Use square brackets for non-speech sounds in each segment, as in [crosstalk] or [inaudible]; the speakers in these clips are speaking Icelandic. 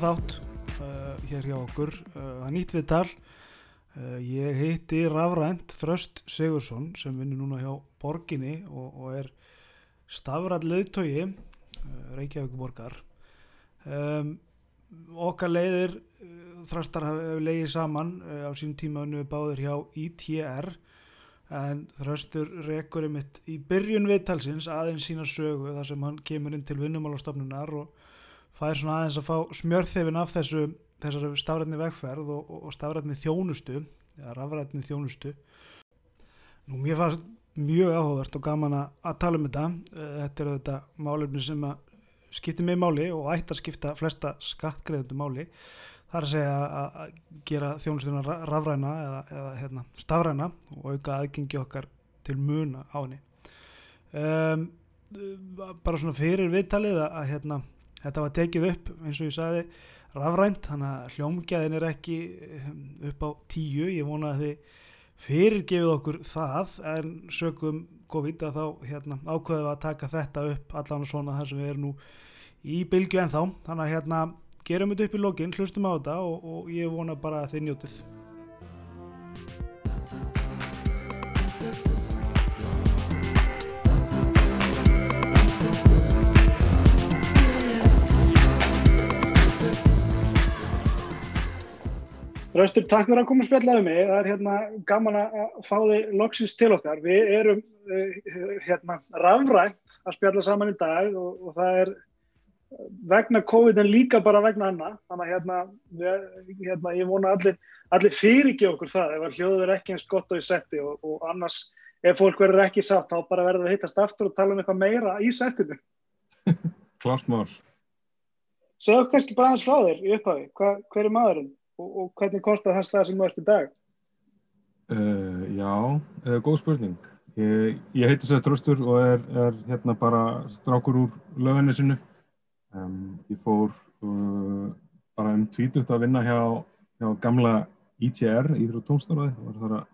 nýjan þátt uh, hér hjá okkur. Uh, það er nýtt við tal. Uh, ég heiti Rafrænt Þröst Sigursson sem vinnur núna hjá Borginni og, og er stafrætt leðtogi Reykjavík borgar. Um, okkar leiðir þrastar hafa leiðið saman á sín tíma unni við báðir hjá ITR en Þröstur rekur einmitt í byrjun viðtalsins aðeins sína sögu þar sem hann kemur inn til vinnumálastofnunar og fær svona aðeins að fá smjörþefin af þessu þessari stafrætni vegferð og, og stafrætni þjónustu eða rafrætni þjónustu. Nú mér fannst mjög áhugavert og gaman að tala um þetta. Þetta er þetta málefni sem að skipti mig máli og ætti að skipta flesta skattgreðundu máli. Þar að segja að gera þjónustuna rafræna eða, eða hérna, stafræna og auka aðgengi okkar til muna á henni. Um, bara svona fyrir viðtalið að hérna, þetta var tekið upp eins og ég sagði rafrænt þannig að hljómgæðin er ekki ehm, upp á tíu. Ég vona að þið fyrirgefið okkur það en sögum COVID að þá hérna, ákveðum að taka þetta upp allan og svona þar sem við erum nú í bylgu en þá þannig að hérna gerum þetta upp í lokin, hlustum á þetta og, og ég vona bara að þið njótið Röstur, takk fyrir að koma og spjallaði mig. Það er hérna gaman að fá þig loksins til okkar. Við erum uh, hérna rafrænt að spjalla saman í dag og, og það er vegna COVID en líka bara vegna hana þannig að hérna, hérna ég vona allir, allir fyrirgeð okkur það. Ef hljóður er ekki eins gott og í setti og, og annars ef fólk verður ekki satt þá bara verður það hittast aftur og tala um eitthvað meira í settinu. [laughs] Klart mál. Segðu kannski bara aðeins frá þér í upphafi. Hva, hver er maðurinn og, og hvernig kostar þess það sem þú ert í dag? Uh, já, uh, góð spurning. Ég, ég heiti Sett Röstur og er, er hérna bara strákur úr lögðinni Um, ég fór uh, bara um tvítugt að vinna hjá, hjá gamla ITR, Íþrótt tónstafræði, og var þar að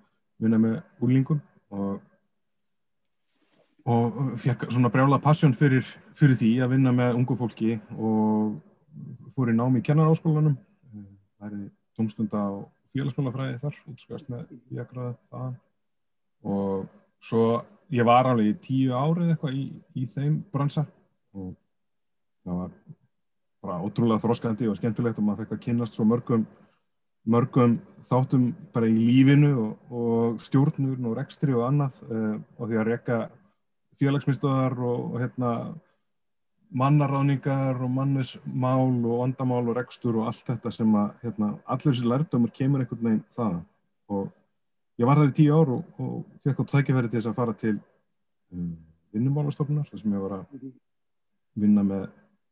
vinna með úrlingum og, og fekk svona brjála passjón fyrir, fyrir því að vinna með ungu fólki og fór í námi í kennaráskólanum, það er tónstunda á félagsmálafræði þar, útskast með jakraða það og svo ég var alveg í tíu árið eitthvað í, í þeim bransa. Og það var bara ótrúlega þróskandi og skemmtilegt og maður fekk að kynast svo mörgum mörgum þáttum bara í lífinu og, og stjórnur og rekstri og annað uh, og því að rekka félagsmyndstöðar og, og hérna mannaráningar og mannesmál og vandamál og rekstur og allt þetta sem að hérna, allir þessi lærdomur kemur einhvern veginn það og ég var þar í tíu ár og, og fekk á tækifæri til þess að fara til um, vinnumálastofnunar þar sem ég var að vinna með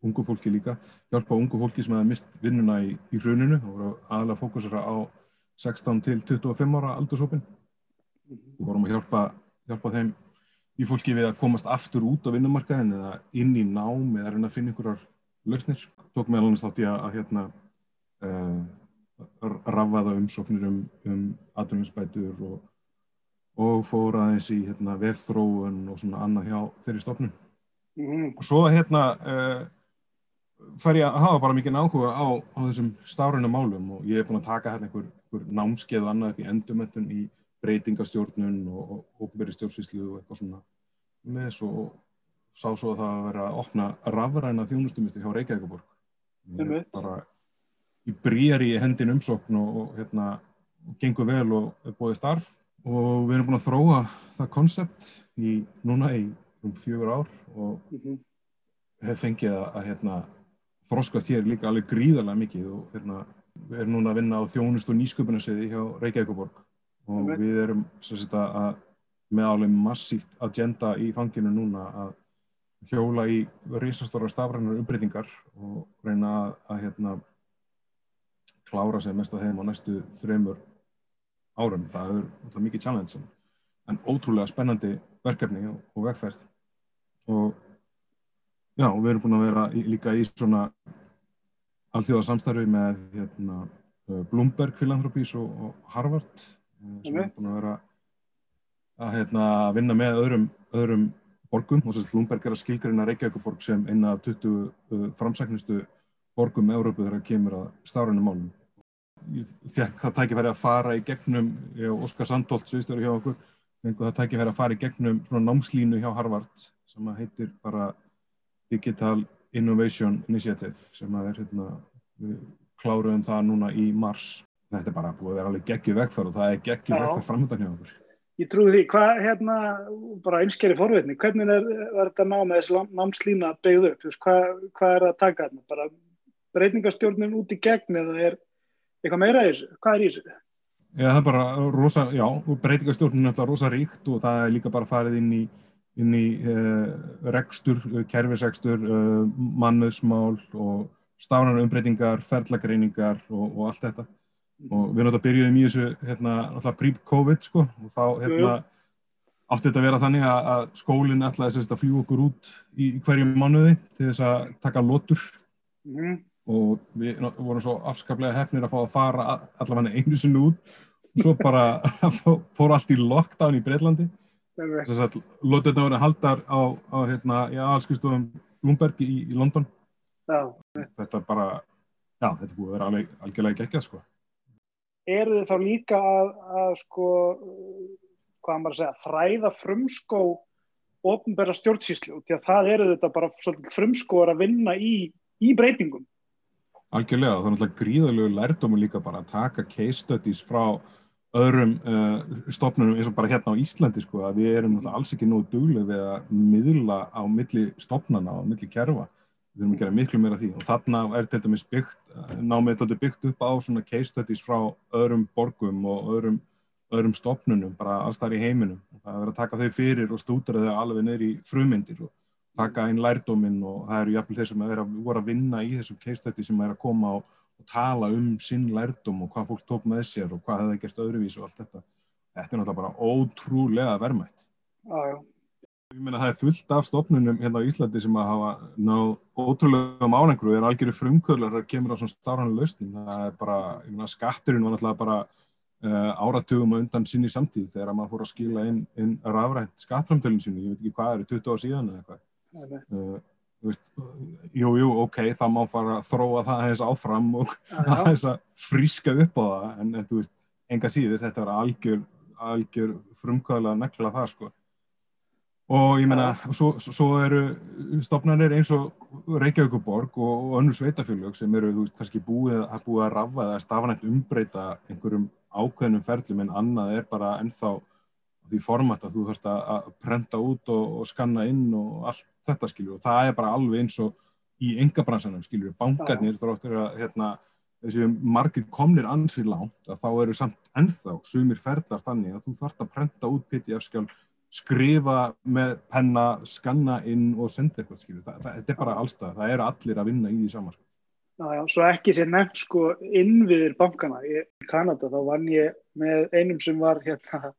ungu fólki líka, hjálpa ungu fólki sem hefði mist vinnuna í, í rauninu og voru aðalega fókusera á 16 til 25 ára aldursópin og vorum að hjálpa, hjálpa þeim í fólki við að komast aftur út á vinnumarkaðin eða inn í nám eða að finna einhverjar lausnir. Tók meðal annars þátt ég að, að hérna uh, rafaða umsóknir um, um atvinninsbætur og, og fór aðeins í hérna, vefþróun og svona annað hjá þeirri stofnun. Mm -hmm. Og svo hérna uh, fær ég að hafa bara mikið áhuga á, á þessum stáruna málum og ég er búin að taka hérna einhver, einhver námskeið og annað upp í endumöntun í breytingastjórnun og ofnberi stjórnsvíslu og eitthvað svona með svo og sá svo að það að vera að opna rafræna þjónustumisti hjá er bara í brýjar í hendin umsókn og, og hérna gengur vel og er bóðið starf. Og við erum búin að þróa það konsept í núna í um fjögur ár og mm -hmm. hef fengið að, að hérna þroskast hér líka alveg gríðarlega mikið og hérna, við erum núna að vinna á þjónust og nýsköpunarsviði hjá Reykjavíkuborg og okay. við erum sagt, að, með alveg massíft agenda í fanginu núna að hjóla í risastóra stafrænar umbreytingar og reyna að, að hérna, klára sig mest að þeim á næstu þreymur árum. Það er, er mikið challenge en ótrúlega spennandi verkefni og, og vegferð og Já, við erum búin að vera í, líka í svona allþjóða samstarfi með hérna, Bloomberg Philanthropies og, og Harvard sem okay. er búin að vera að hérna, vinna með öðrum, öðrum borgum og þess að Bloomberg er að skilgreina Reykjavíkuborg sem eina af 20 uh, framsæknustu borgum Európu þegar kemur að stárunum málum. Ég fekk það tækifæri að fara í gegnum, ég og Óskar Sandholt, sviðstöru hjá okkur, fengu það tækifæri að fara í gegnum svona námslínu hjá Harvard sem að heitir bara Digital Innovation Initiative sem að er hérna, við kláruðum það núna í mars. Þetta er bara búið að vera alveg geggju vegfæð og það er geggju vegfæð framöndan hjá okkur. Ég trúi því, hvað, hérna, bara einskeri forveitni, hvernig er, er þetta ná með þessi námslína beigð upp? Veist, hvað, hvað er það að taka þarna? Bara breytingastjórnum út í gegn eða er eitthvað meira í þessu? Hvað er í þessu? Já, það er bara rosa, já, breytingastjórnum er alltaf rosa ríkt og það er líka bara farið inn í, inn í uh, rekstur, kerfisrekstur, uh, mannöðsmál og stánar umbreytingar, ferlagreiningar og, og allt þetta og við náttúrulega byrjuðum í þessu hérna, pre-covid sko. Og þá hérna átti þetta að vera þannig að, að skólinn ætlaði sérst að fljú okkur út í, í hverjum mánuði til þess að taka lotur. Mm. og við vorum svo afskaplega hefnir að fá að fara allavega einu sinni út. Og svo bara [laughs] fór allt í lockdown í Breitlandi þess að loturna voru haldar á, á hérna, aðalskristum Bloomberg í, í London. Já. þetta bara já, þetta búið að vera alveg, algjörlega geggjað sko eru þið þá líka að, að sko, hvað maður að segja, þræða frumskó ofnbæra stjórnsýslu, því að það eru þetta bara frumskóar að vinna í, í breytingum. Algjörlega, það er náttúrulega gríðalegu lærdómu líka bara að taka case studies frá öðrum uh, stofnunum eins og bara hérna á Íslandi sko, að við erum alls ekki nú duglega við að miðla á milli stofnana og milli kerfa við þurfum að gera miklu meira því og þarna er til dæmis byggt, námið þetta er byggt upp á svona case studies frá öðrum borgum og öðrum, öðrum stopnunum, bara alls þar í heiminum og það er að taka þau fyrir og stúdra þau alveg neyri í frumyndir og taka einn lærdóminn og það eru jafnvel þeir sem að voru að vinna í þessum case studies sem er að koma og, og tala um sinn lærdóm og hvað fólk tók með sér og hvað hefði gert öðruvís og allt þetta. Þetta er náttúrulega bara ótrúlega vermætt. Já, já. Ég meina það er fullt af stofnunum hérna á Íslandi sem að hafa náð ótrúlega málengru og er algjörðu frumkvöðlar að kemur á svona starfannu lausnin. Það er bara, ég meina skatturinn var náttúrulega bara uh, áratugum undan sinni samtíð þegar maður fór að skila inn, inn rafrænt skattframtölun sinni, ég veit ekki hvað er, 20 ára síðan eða eitthvað. Uh, veist, jú, jú, ok, það má fara að þróa það aðeins áfram og aðeins að fríska upp á það en, en þú veist, enga síður, þetta var algjör, algjör frumkvöðla nekla það sko og ég menna, svo, svo eru stopnarnir eins og Reykjavíkuborg og, og önnur sveitafélög sem eru, þú veist, kannski búið að búið að rafa eða stafanægt umbreyta einhverjum ákveðnum ferlum en annað er bara ennþá því format að þú þurft að prenta út og, og skanna inn og allt þetta skilju og það er bara alveg eins og í engabransanum skilju, bankarnir þróttur að hérna, þessi margir komnir ansið langt að þá eru samt ennþá sumir ferlar þannig að þú þarfst að prenta út PDF-skjálf skrifa með penna, skanna inn og senda eitthvað, skilju. Þetta er bara allstað, það eru allir að vinna í því saman. Sko. Já, já, svo ekki sér nefnt sko innviðir bankana. Í Kanada þá vann ég með einum sem var hérna,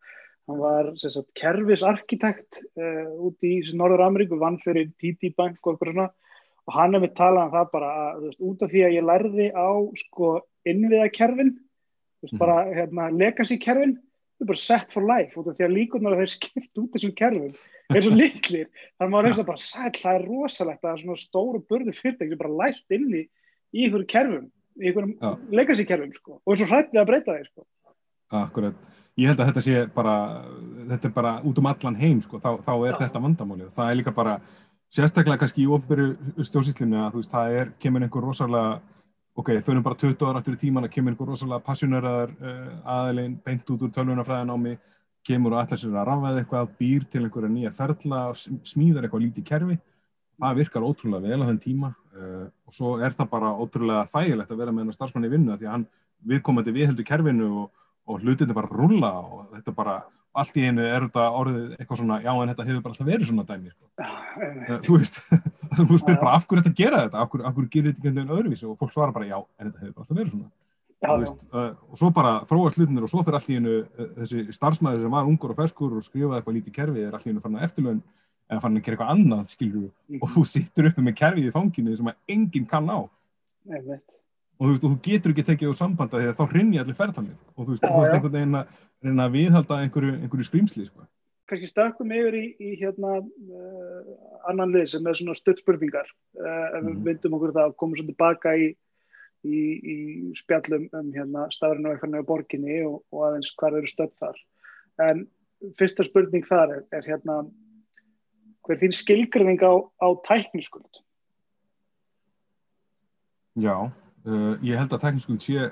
hann var sagt, kerfisarkitekt uh, út í Norður Ameríku, vann fyrir TD Bank og eitthvað svona og hann hefði talað um það bara að, veist, út af því að ég lærði á sko innviðakerfin, mm -hmm. bara hérna, legacy kerfin þau er bara set for life út af því að líkunar að þeir skipt út þessum kerfum eins og litlir, þannig að maður að bara sæl, það er rosalegt að svona stóru burðu fyrirtæk sem bara lært inn í í einhverju kerfum, í einhverjum legacy kerfum sko, og eins og hrættið að breyta þeir sko. Akkurat, ég held að þetta sé bara, þetta er bara út um allan heim sko, þá, þá er Já. þetta vandamáli og það er líka bara, sérstaklega kannski í ofnbyrju stjórnsýslinu að þú veist, það er, kemur einhver rosalega ok, förum bara 20 ára aftur í tíman að kemur einhver rosalega passjóneraðar uh, eh, aðeins beint út úr mig kemur og ætlar sér að rafæða eitthvað býr til einhverja nýja ferla smíðar eitthvað lítið kerfi. Það virkar ótrúlega vel á þenn tíma uh, og svo er það bara ótrúlega þægilegt að vera með hennar starfsmann í vinnu því að hann viðkomandi viðheldur kerfinu og, og hlutinni bara rulla og þetta bara allt í einu er þetta orðið eitthvað svona já en þetta hefur bara alltaf verið svona dæmi sko. uh, þú veist, [laughs] þú spyr bara af hverju þetta gera þetta, af hverju, af hverju gerir þetta einhvern veginn öðruvísi? Og fólk svara bara já en þetta hefur bara alltaf verið svona. Já, veist, uh, og svo bara þróast hlutinir og svo fyrir allt í einu uh, þessi starfsmæður sem var ungur og feskur og skrifaði eitthvað lítið kerfi er allt í einu fann að eftirlaun eða fann að gera eitthvað annað skilur mm. og þú sittur uppi með kerfið í fanginu sem að enginn kann á og þú veist, og þú getur ekki tekið á sambanda þegar þá hrinni allir ferðanir og þú veist, þú veist einhvern veginn að reyna að viðhalda einhverju, einhverju skrýmsli sko. kannski stökkum yfir í, í hérna uh, annan lið sem er svona stuttspurningar uh, ef við Mhm. vindum okkur það og komum svo tilbaka í, í, í spjallum um hérna stafrinu og eitthvað nefnir borginni og, og aðeins hvað eru stödd þar en fyrsta spurning þar er, er hérna hver er þín skilgrinning á, á tækniskuld? Já, uh, ég held að tekniskuld sé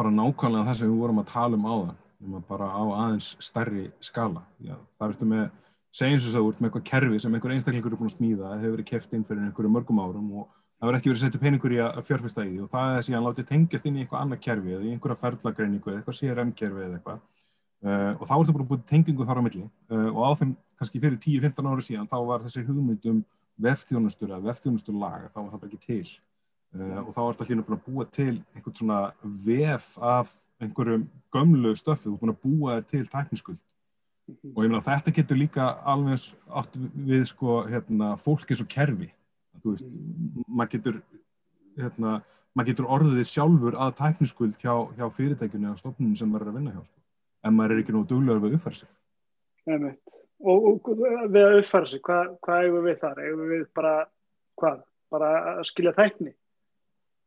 bara nákvæmlega það sem við vorum að tala um áðan, nema bara á aðeins stærri skala. Já, það ertu með, segjum svo svo, með eitthvað kerfi sem einhver einstaklingur er búin að smíða, hefur verið keft inn fyrir einhverju mörgum árum og það verður ekki verið setju peningur í að fjárfesta í því og það er síðan látið tengjast inn í eitthvað annað kerfi eða í einhverja ferðlagreiningu eða eitthvað CRM-kerfi eða eitthvað. Uh, og þá ertu bara búin tengingu þar á milli uh, og á þeim kannski fyrir 10-15 ári síðan þá var þessi hugmynd um vefþjónustur eða vefþjónustur laga, þá var það bara ekki til uh, og þá ertu allir búin að búa til einhvern svona vef af einhverjum gömlu stöfið, er búin að búa þér til tækniskuld og ég meina þetta getur líka alveg átt við sko hérna, fólk eins og kerfi veist, maður getur hérna, maður getur orðið sjálfur að tækniskuld hjá, hjá fyrirtækjunni eða stofnunum sem maður er að vinna hjá sko. en maður er ekki nú duglegur við að uppfæra sig. Og, og við að uppfæra sig, hvað, hvað eigum við þar? Eigum við bara, hvað? Bara að skilja tækni?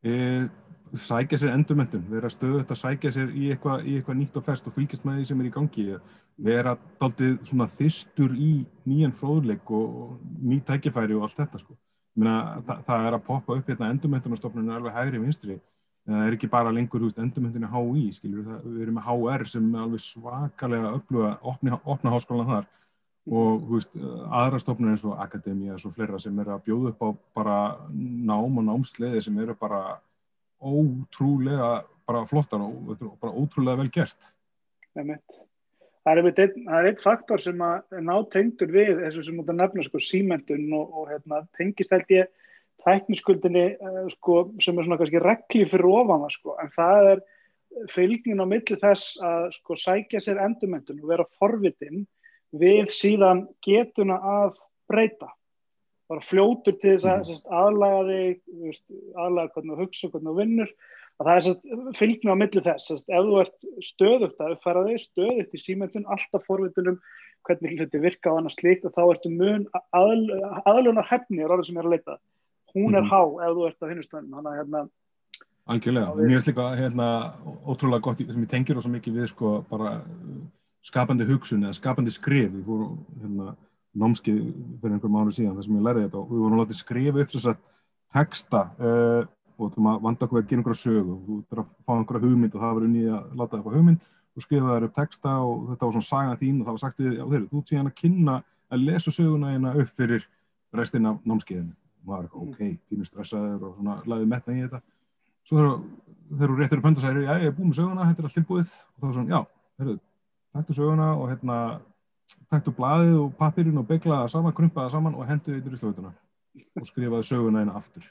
E, sækja sér endurmyndun vera stöðut að sækja sér í eitthvað eitthva nýtt og fest og fylgjast með því sem er í gangi. Vera daldið svona þystur í nýjan fróðleik og, og ný tækifæri og allt þetta sko. Meina, það, það er að poppa upp hérna endurmyndunarstofnun alveg hægri vinstri. Það er ekki bara lengur endurmyndunni HÍ skilur, það, við erum með HR sem er alveg svakalega öfluga opna, opna háskólan þar og veist, aðra stofnun eins og Akademia og fleira sem eru að bjóða upp á bara nám og námsleiði sem eru bara ótrúlega bara flottar og bara ótrúlega vel gert. Það er einn ein faktor sem að ná tengdur við þessu sem mútið að nefna sko, símentun og, og hérna, tengist held ég tækniskuldinni uh, sko, sem er svona kannski regli fyrir ofan það sko, en það er fylgnin á milli þess að sko, sækja sér endurmentun og vera forvitin við síðan getuna að breyta bara fljótur til þess að mm. aðlaga þig, aðlaga hvernig þú hugsa, hvernig þú vinnur að það er fylgni á milli þess sest, ef þú ert stöðugt að uppfæra þig stöðugt í símentun, alltaf forvitunum hvernig hluti virka á annars slíkt og þá ertu mun aðl, aðlunar hefni er orðið sem er að leita hún er mm. há ef þú ert á hinnustöðunum þannig að hérna Algjörlega, mér finnst líka hérna, ótrúlega gott sem ég tengir og svo mikið við sko bara skapandi hugsun eða skapandi skrif. Við fórum hérna námskið fyrir einhverjum ára síðan þar sem ég lærði þetta og við vorum látið skrifa upp þess að texta uh, og þú vanda okkur að gera einhverja sögu. Þú þurfir að fá einhverja hugmynd og það var unnið að láta eitthvað hugmynd. Og skrifa þær upp texta og þetta var svona saga þín og það var sagt við á þeirri, þú ert síðan að kynna að lesa söguna hérna upp fyrir restin af námskeiðinu. Og maður er eitthvað, ok, pínu stressaður og svona laðið metna í þetta. Svo þegar þú réttir upp hönda og segir, já, ég er búin með söguna, þetta er allt tilbúið. Og þá er svona, já, heyrðu, taktu söguna og hérna taktu blaðið og pappirinn og beglaða saman, krumpaða saman og hendu þetta í slöðuna og skrifaði söguna eina aftur.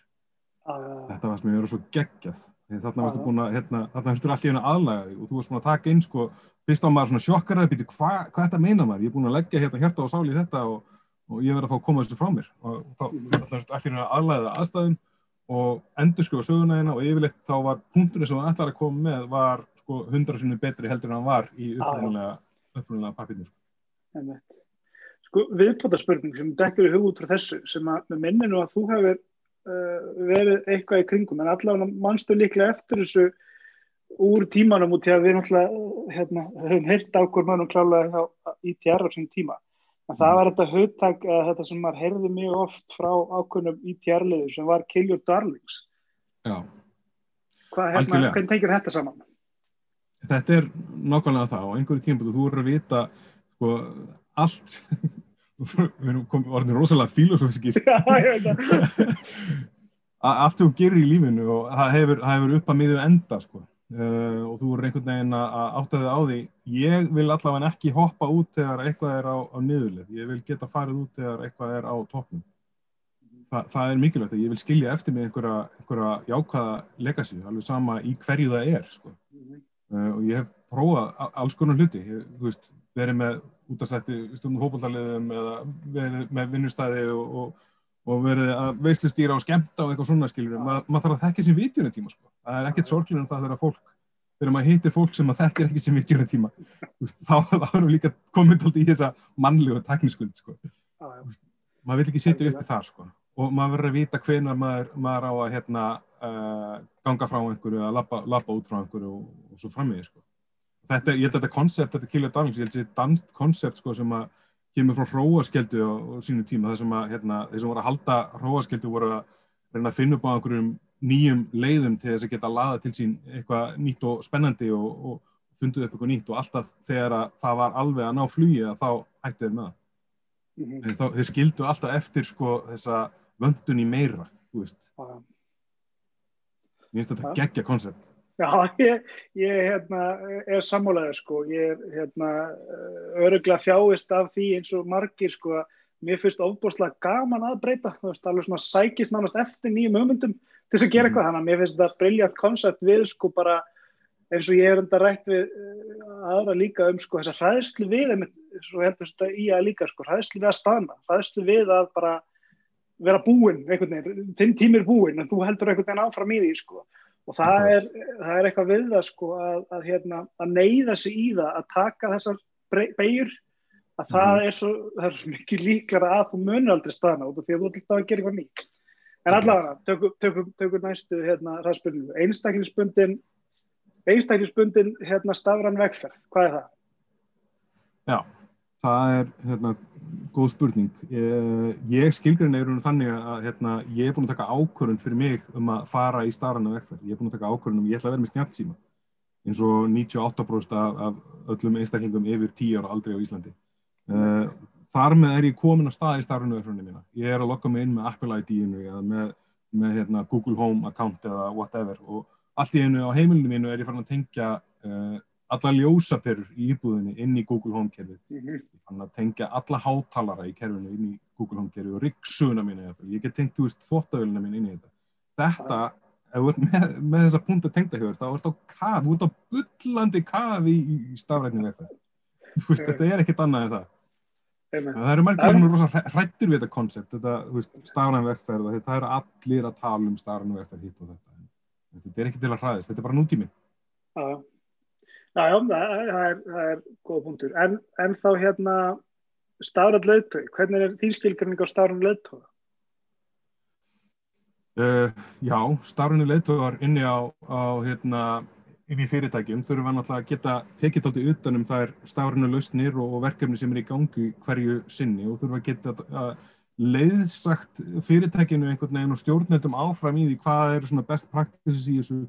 Uh, þetta var sem ég verið svo geggjað. Þarna varstu búin að, hérna, þarna höfður allt í hennu aðlæga því og þú varst búin að taka inn, sko, fyrst á maður svona sjokkaraði, býti, hvað hva þetta meina maður? Ég er búin að leggja hérna hjarta og sáli þetta og, og ég verið að fá að koma þessu frá mér. Og þá höfður allt í hennu aðlæga aðstæðum og endur skrifa söguna eina og yfirleitt þá var punkturinn sem það ætlar að koma með var, sko, hundra sinni betri heldur en hann var í upprunalega pappirinu, sko. Sko, viðbótarspurning sem dekkur í hug út frá þessu sem að með minninu að þú hefur uh, verið eitthvað í kringum en allavega mannstu líklega eftir þessu úr tímanum út til að við náttúrulega hérna, höfum heilt ákvör mannum klálega í tjara á sín tíma. En það var þetta uh, þetta sem maður heyrði mjög oft frá ákvörnum í tjarliðu sem var Kill Your Darlings. Já. Hvað, hérna, hvernig tengir þetta saman? Þetta er nákvæmlega það. Og einhverju tíma þú eru að vita sko, allt. Við erum orðin rosalega filosófiskir allt sem þú gerir í lífinu og það hefur, hefur upp að miðju enda sko. uh, og þú eru einhvern veginn að átta þig á því. Ég vil allavega ekki hoppa út þegar eitthvað er á, á niðurlið ég vil geta farið út þegar eitthvað er á toppnum. Þa, það er mikilvægt að ég vil skilja eftir mig einhverja, einhverja jákvæða legacy, alveg sama í hverju það er sko. Uh, og ég hef prófað alls konar hluti, ég, þú veist verið með útastætti stundum hópaldaliðum eða verið með vinnustæði og, og, og verið að veislustýra og skemta og eitthvað svona skiljur, Ma, maður þarf að þekka sem vitjunum tíma sko. það er ekkert sorglir en það þegar fólk þegar maður hittir fólk sem maður þekkir ekki sem virkjuna tíma veist, þá, [laughs] þá erum við líka komið alltaf í þessa mannlegu tekniskuld sko. maður vil ekki setja uppi þar sko. Og maður verður að vita hvenar maður, maður á að hérna, uh, ganga frá einhverju að lappa, lappa út frá einhverju og, og svo frammiði sko. þetta, ég held að þetta koncept, þetta Kilja Darlings, ég held að þetta er danst koncept sko, sem að kemur frá hróaskjeldu á, á sínu tíma, þessum að hérna, þessum voru að halda hróaskjeldu voru að reyna að finna upp á einhverjum nýjum leiðum til þess að geta að laða til sín eitthvað nýtt og spennandi og, og funduð upp eitthvað nýtt og alltaf þegar það var alveg að ná flugi að þá hættu þeir með það. Mm -hmm. Þeir skildu alltaf eftir sko þessa vöndun í meira, þú veist. Mér finnst þetta geggja koncept. Já, ég, ég hérna, er sammálaður sko, ég er hérna, öruglega þjáist af því eins og margir sko að mér finnst ofbúrslega gaman að breyta, þú veist, alveg svona sækist nánast eftir nýjum hugmyndum til þess að gera eitthvað, þannig að mér finnst þetta briljant koncept við sko bara eins og ég er enda rætt við aðra líka um sko þessa hræðslu við svo heldur þetta í að líka sko hræðslu við að stana, hræðslu við að bara vera búinn einhvern veginn, þinn tími er búinn en þú heldur einhvern veginn áfram í því sko. Og það er, það er eitthvað við það sko að, að, hérna, að neyða sig í það að taka þessar beigur að það mm. er, svo, það er svo mikið líklara að þú munir aldrei stana út af því að þú ætlir þá að gera eitthvað nýtt. En allavega, tökum, tökum, tökum næstu hérna ræðspurningu, einstaklingsbundin einstaklingsbundin hérna stafran vegferð, hvað er það? Já, það er hérna góð spurning. Ég, ég skilgrinni er þannig að hérna, ég er búin að taka ákvörðun fyrir mig um að fara í stafran vegferð, ég er búin að taka ákvörðun um ég ætla að vera með snjálfsíma eins og 98% af, af öllum einstaklingum yfir 10 ára aldrei á Íslandi. Uh, þar með er ég komin að staði í starfnöðurfröndinu mína. Ég er að lokka mig inn með Apple ID-inu eða með, með hérna, Google Home account eða whatever og allt í einu á heimilinu mínu er ég farin að tengja uh, alla ljósaperur í íbúðinu inn í Google Home kerfið. Mm -hmm. Fann að tengja alla hátalara í kerfinu inn í Google Home kerfið og ryggsuguna mínu. Ég get tengt, þú veist, þóttavöluna mín inn í þetta. Þetta, ef þú ert með, með þessa punkt að tengja hjá þér, þá ert á kaf, þú ert á byllandi kaf í, í stafrætninu eitthvað. Þú veist, þetta er ekkert annað en það. Það eru margir sem eru rosa hrættir við þetta koncept, þetta stafræn vegferð, það eru allir að tala um stafræn vegferð hitt og þetta. Þetta er ekki til að hræðist, þetta er bara nútími. Já, já, já það, það er, er góð punktur. En, en þá hérna stafræn lögtöð, hvernig er þín skilgjörning á stafræn lögtöð? Uh, já, stafræn lögtöð var inni á, á hérna inn í fyrirtækjum þurfum við náttúrulega að geta tekið alltaf utanum þær stafrinu lausnir og verkefni sem er í gangi hverju sinni og þurfum að geta að leiðsagt fyrirtækinu einhvern veginn og stjórnendum áfram í því hvað svona best practices í þessu,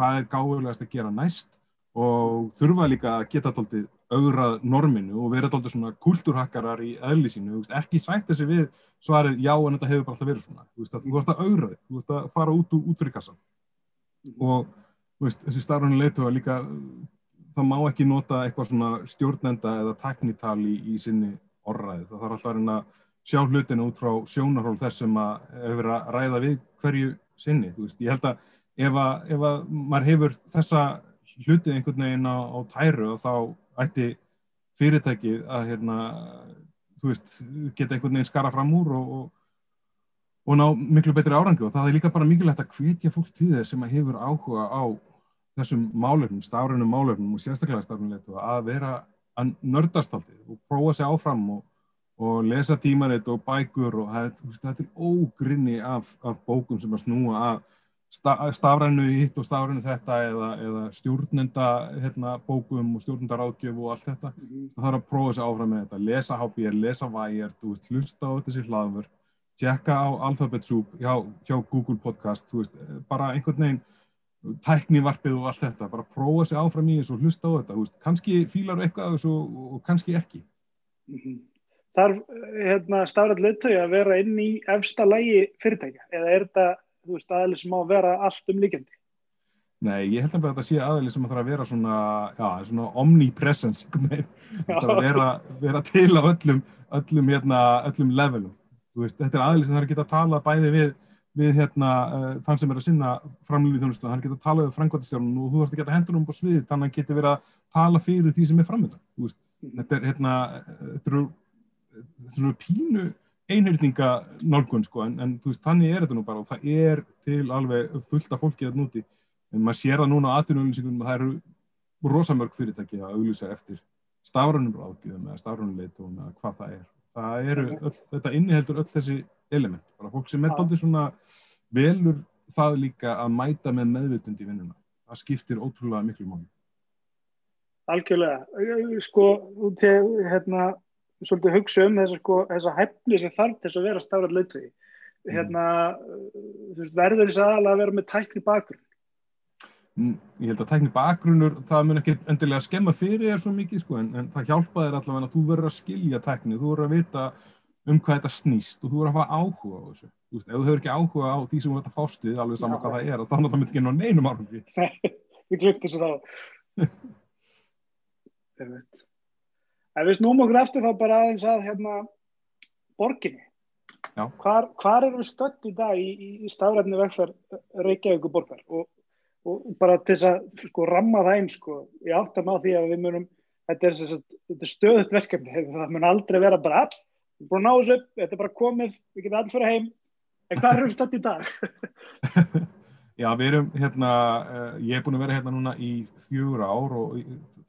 hvað er gáðulegast að gera næst og þurfa líka að geta alltaf augrað norminu og vera alltaf svona kultúrhakkarar í eðli sínu, ekki sætt þessi við svarið já en þetta hefur bara alltaf verið svona, þú veist að augraði, þú veist að fara út, út fyrir kassan og veist, þessi starfrannu leituða líka það má ekki nota eitthvað svona stjórnenda eða teknital í, í sinni orðræði. Það þarf alltaf að reyna að sjá hlutinu út frá sjónarhól þess sem að hefur að ræða við hverju sinni. Veist, ég held að ef, að ef að maður hefur þessa hlutið einhvern veginn á, á tæru og þá ætti fyrirtækið að hérna, veist, geta einhvern veginn skara fram úr og, og og ná miklu betri árangu og það er líka bara mikilvægt að hvetja fólk til þess sem hefur áhuga á þessum málefnum, stafrænum málefnum og sérstaklega stafrænleitu að vera að nördast alltaf og prófa sér áfram og, og lesa tímaritt og bækur og þetta er ógrinni af, af bókum sem að snúa að stafrænu hitt og stafrænu þetta eða, eða stjórnenda hérna, bókum og stjórnendaráðgjöf og allt þetta mm -hmm. það þarf að prófa sér áfram með þetta lesa HBR, lesa Vægert, hlusta á þessi hlaðvörð tjekka á Alphabet Soup hjá, hjá Google Podcast veist, bara einhvern veginn tæknivarpið og allt þetta, bara prófa sér áfram í þessu og hlusta á þetta, veist, kannski fílar eitthvað þessu og kannski ekki mm -hmm. Þarf hérna, stafrætt leittögi að vera inn í efsta lægi fyrirtækja eða er þetta aðeins sem á að vera allt um líkjandi? Nei, ég held að þetta sé aðeins sem að það að vera svona, já, svona omnipresence [laughs] það að vera, vera til á öllum öllum, hérna, öllum levelum Veist, þetta er aðeins sem það er að geta að tala bæði við, við hérna, uh, þann sem er að sinna framlýðið þjónustu, að geta að tala við frangvæntistjárnum og þú ert að geta hendur um á svið þannig að það geti verið að tala fyrir því sem er framöndan mm. þetta er hérna eru, þetta eru pínu einhjörninga nálgun sko, en, en veist, þannig er þetta nú bara og það er til alveg fullt af fólki að núti en maður sér það núna á aðtunulísingum það eru rosamörg fyrirtæki að auglýsa eftir stafrænum ráðgjöfum eða stafrænum leitum eða hvað það er. Það eru, öll, þetta inniheldur öll þessi element, bara fólk sem er aldrei svona velur það líka að mæta með meðvitund í vinnuna. Það skiptir ótrúlega miklu máli. Algjörlega, sko, til, hérna, svolítið hugsa um þessa, sko, þessa hefni sem þarf til að vera stafræð leitvegi. Mm. Hérna, mm. verður þess aðalega að vera með tækni bakgrunn? ég held að tækni bakgrunnur, það mun ekki endilega skemma fyrir þér svo mikið sko, en, en það hjálpa þér allavega að þú verður að skilja tækni, þú verður að vita um hvað þetta snýst og þú verður að hafa áhuga á þessu. Þú veist, ef þú hefur ekki áhuga á því sem þú verður að fást við, alveg saman hvað það er, þá náttúrulega myndi ekki ná neinum áhuga. Við gluktum svo þá. [laughs] En við snúum okkur eftir þá bara aðeins að hérna borginni. Hvar, hvar erum við stött í dag í, í, í stafræfni vegferð Reykjavík og borgar og og bara til þess að sko, ramma það einn sko, ég átta mig á því að við munum þetta er, er stöðut verkefni það mun aldrei vera bara við erum búin að ná þessu upp, þetta er bara komið við getum allir fyrir heim, en hvað erum við stætt í dag? [laughs] Já, við erum hérna, uh, ég er búin að vera hérna núna í fjögur ár og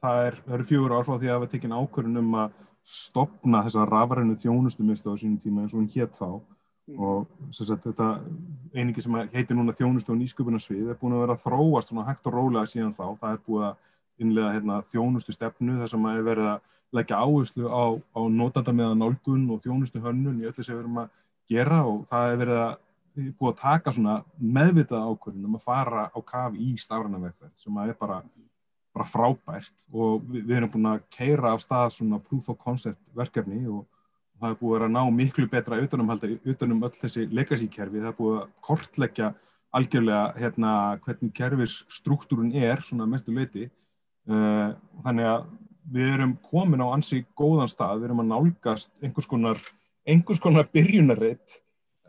það, er, það eru fjögur ár frá því að við tekjum ákvörðun um að stopna þessa rafrænu þjónustumist á sínum tíma eins og hún hétt þá Mm. og sagt, þetta einingi sem heitir núna þjónust og nýsköpunarsvið er búin að vera að þróast svona hægt og rólega síðan þá það er búið að innlega hérna, þjónustu stefnu þar sem að er verið að leggja áherslu á, á notanda meða nálgun og þjónustu hönnun í öllu sem við erum að gera og það er verið að búið að taka svona meðvitað ákvörðin um að fara á kaf í stafranavegferð sem að er bara, bara frábært og við, við erum búin að keira af stað svona proof of concept verkefni og það er búið að ná miklu betra utanumhalda utanum öll þessi legacy-kerfi, það er búið að kortleggja algjörlega hérna, hvernig kerfisstruktúrun er svona mestu leiti uh, þannig að við erum komin á ansi góðan stað, við erum að nálgast einhvers konar, einhvers konar byrjunaritt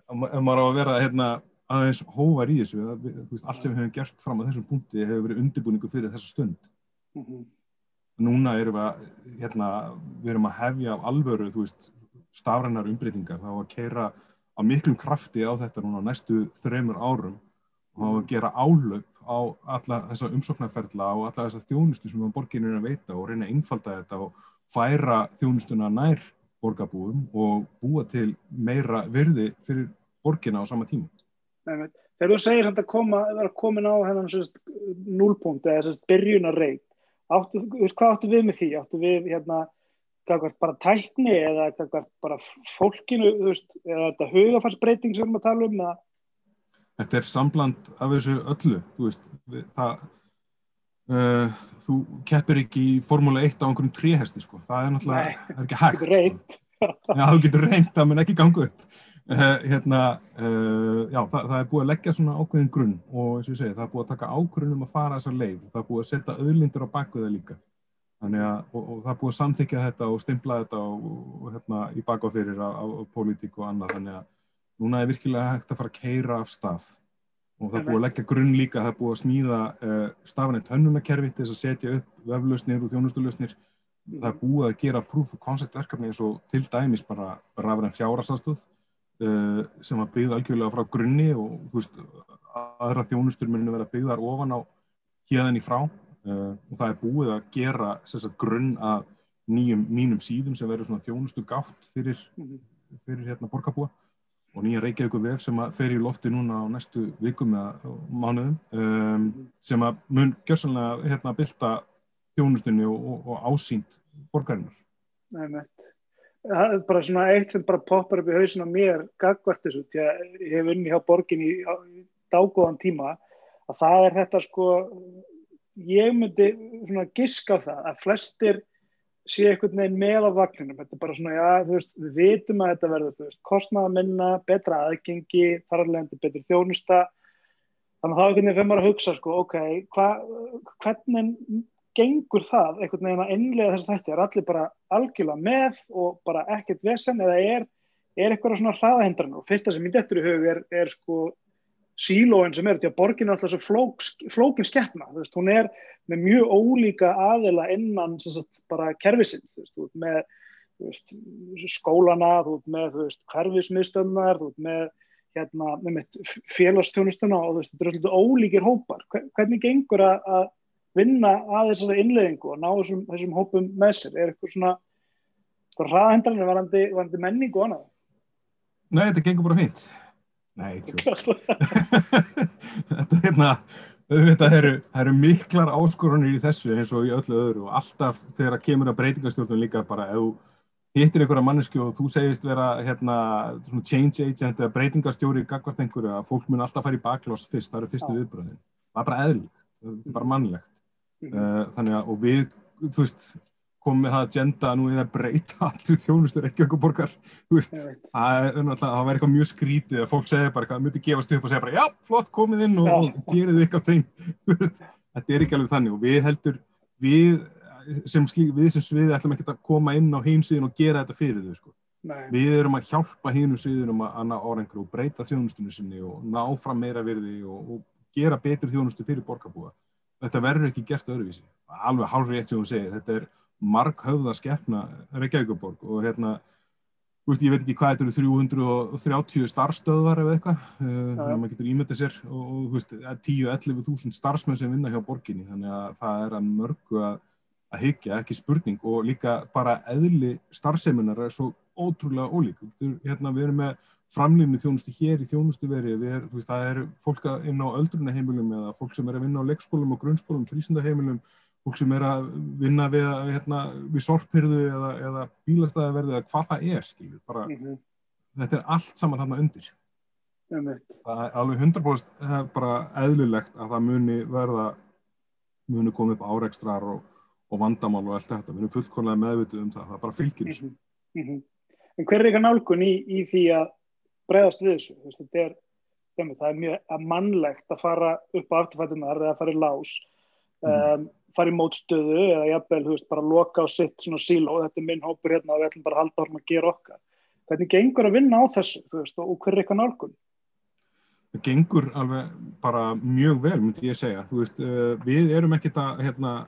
ef maður á að vera hérna, aðeins hóvar í þessu allt sem við hefum gert fram á þessum punkti hefur verið undirbúningu fyrir þessa stund mm -hmm. núna erum við að hérna, við erum að hefja af alvöru, þú veist stafrænar umbreytingar, þá að keira á miklum krafti á þetta núna næstu þreymur árum og að gera álöp á alla þessa umsóknarferðla og alla þessa þjónustu sem borgin er að veita og reyna að innfalda þetta og færa þjónustuna nær borgarbúum og búa til meira virði fyrir borgina á sama tíma. Þegar þú segir að koma, það er að komin á núlpunkt eða byrjunarreit, hvað áttu við með því? Áttu við hérna bara tækni eða bara fólkinu veist, eða þetta hugafarsbreyting sem við erum að tala um að... Þetta er sambland af þessu öllu þú veist það, uh, þú keppir ekki í Formule 1 á einhverjum tríhesti sko. það er náttúrulega, það er ekki hægt sko. já, þú getur reynd, það mun ekki gangu upp hérna uh, já, það, það er búið að leggja svona ákveðin grunn og eins og ég segi, það er búið að taka ákveðin um að fara þessa leið, það er búið að setja öðlindir á bakveða líka. Að, og, og það er búið að samþykja þetta og stimpla þetta og, og hérna í bakafyrir á, á, á pólitík og annað. Þannig að núna er virkilega hægt að fara að keira af stað. Og það er búið að leggja grunn líka, það er búið að smíða uh, stafaneitt hönnunakerfi til þess að setja upp veflausnir og þjónustulausnir. Það er búið að gera proof of concept verkefni eins og til dæmis bara rafræðan fjárastastöð uh, sem var byggð algjörlega frá grunni og veist, aðra þjónustur muni vera byggðar ofan á hérðan í frá uh, og það er búið að gera sagt, grunn að nýjum mínum síðum sem verður svona þjónustu gátt fyrir, mhm. fyrir hérna borgarbúa og nýja Reykjavík vef sem að fer í lofti núna á næstu vikum eða mánuðum um, sem að mun gjörsanlega hérna bylta þjónustunni og, og, og ásýnt borgarinnar. Nei, með það er bara svona eitt sem bara poppar upp í hausin á mér gagvart þessu, því að ég hef unni hjá borgin í, í dágóðan tíma að það er þetta sko ég myndi svona giska það að flestir sé einhvern veginn með á vagninum. Þetta er bara svona, já, þú veist, við vitum að þetta verður, þú veist, kostnaða minna betra aðgengi, þarlendi betur þjónusta. Þannig að þá einhvern veginn fyrir maður að hugsa, sko, ok hva, hvernig gengur það einhvern veginn að innlega þess að þetta er allir bara algjörlega með og bara ekkert vesen eða er, er eitthvað svona hraðahindran og fyrsta sem ég dettur í hug er, er sko sílóin sem er, því að borgin er alltaf svo flók, flókin skeppna, þú veist, hún er með mjög ólíka aðila innan sagt, bara kerfisinn, þú veist, þú veist með þú veist, skólana, þú veist með þú veist, hverfismiðstöndar, þú veist með hérna, með félagstjónustuna og þú veist, þetta eru alltaf ólíkir hópar, hvernig gengur að vinna að þessari innleðingu og ná þessum, þessum hópum með sér? Er eitthvað svona hraðhendranir varandi, varandi menning og annað? Nei, þetta gengur bara fint. Nei, [laughs] þetta er hérna, þetta eru, eru miklar áskorunir í þessu eins og í öllu öðru og alltaf þegar það kemur að breytingastjórnum líka bara ef þú hittir einhverja mannesku og þú segist vera hérna, change agent eða breytingastjóri í gagvart einhverju að fólk mun alltaf fara í baklós fyrst, það eru fyrstu viðbröðin. Það er bara eðlilegt, það er bara mannlegt. Mm -hmm. Þannig að, og við, þú veist, komið með það agenda nú eða breyta allir þjónustur ekki okkur borgar þú veist, það er náttúrulega það verður eitthvað mjög skrítið að fólk segja bara það myndi gefast upp og segja bara já, flott, komið inn og, og gerið eitthvað þeim. [laughs] Þetta er ekki alveg þannig. Og við heldur við sem, slík, við sem sviði ætlum ekki að koma inn á heimsíðin og gera þetta fyrir þau sko. við erum að hjálpa hinn um sviðinum að anna árengur og breyta þjónustunum sinni og ná fram meira virði og, og gera betur þjónustu fyrir borgarbúa þetta verður ekki gert öðruvísi. Alveg hálfrið eitt sem hún segir, þetta er marg höfða skeppna Reykjavíkuborg og hérna Veist, ég veit ekki hvað þetta eru 330 starfstöðvar eða eitthvað, þannig uh, að maður getur ímyndið sér og 10-11 þúsund starfsmenn sem vinna hjá borginni, þannig að það er að mörgu að, að hyggja, ekki spurning og líka bara eðli starfseminar er svo ótrúlega ólík. Hérna, við erum með framlýfni þjónustu hér í þjónustu veri, er, veist, það eru fólk inn á öldrunaheimilum eða fólk sem er að vinna á leikskólum og grunnskólum, frísundaheimilum fólk sem er að vinna við, hérna, við sorphyrðu eða, eða bílastæðaverði eða hvað það er skilur, bara, mm -hmm. þetta er allt saman hérna undir mm -hmm. það er alveg 100% bara eðlilegt að það muni verða muni komið upp áreikstrar og, og vandamál og allt þetta, við erum fullkonlega meðvituð um það, það er bara fylgjur þessu mm -hmm. En hver er eitthvað nálgun í, í því að bregðast við þessu, þetta er það er mjög mannlegt að fara upp á afturfættunar eða að fara í lás um, fara í mótstöðu eða jafnvel, veist, bara loka á sitt svona síló, þetta er minn hópur hérna og við ætlum bara að halda orðum að gera okkar. Hvernig gengur að vinna á þessu, veist, og hver er eitthvað nálgun? Það gengur alveg bara mjög vel, myndi ég segja. Veist, uh, við erum ekkert að, hérna,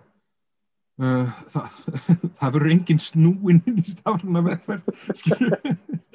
Uh, [laughs] það, það verður engin snúin í stafruna vegferð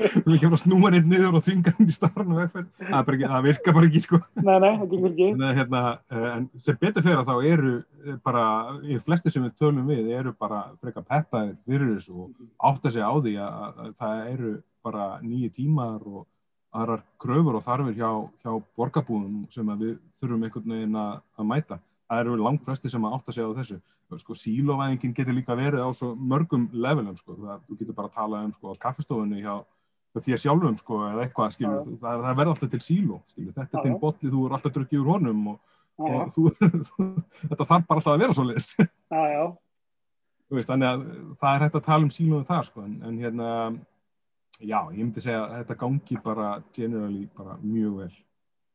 við erum ekki að snúa henni niður og þvinga henni í stafruna vegferð [laughs] það, ekki, það virkar bara ekki sko. Nei, nei, það gengur ekki. En, hérna, uh, en sem betur fyrir þá eru eh, bara, í flesti sem við tölum við eru bara freka peppaðir fyrir þessu og átta sig á því að, að það eru bara nýju tímar og aðrar kröfur og þarfir hjá, hjá borgarbúðum sem við þurfum einhvern veginn að, að mæta. Það eru langt flesti sem átt að segja á þessu. Sko, sílóvæðingin getur líka verið á svo mörgum levelum sko. það, þú getur bara að tala um sko, kaffestofunni hjá þér sjálfum sko, eða eitthvað skilur, ja. það, það verður alltaf til síló skilur, þetta er ja, þinn botli, þú er alltaf drukkið úr honum og, ja, og [laughs] þú, þetta þarf bara alltaf að vera svo leiðis þannig að það er hægt að tala um sílóðum þar sko, en, en hérna já, ég myndi segja að þetta gangi bara generally bara mjög vel.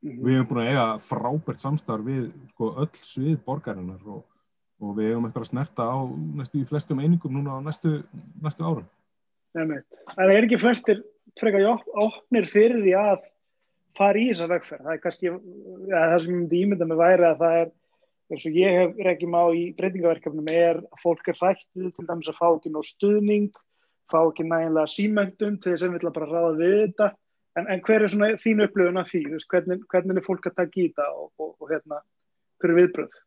Mm -hmm. Við hefum búin að eiga frábært samstarf við sko, öll svið borgarinnar og, og við hefum eftir að snerta á næstu í flestum einingum núna á næstu, næstu árum. Það er ekki flestir frekar opnir fyrir því að fara í þessa vegferð. Það er kannski, ja, það sem ég myndi ímynda með væri að það er, eins og ég hef regjum á í breytingaverkefnum, er að fólk er hrættið til dæmis að fá ekki nóg stuðning, fá ekki nægilega símöndum til þess að við vilja bara ráða við þetta En, en hver er svona þín upplöfun af því? Veist, hvernig, hvernig er fólk að taka í þetta og, og, og hérna, hver er viðbröð?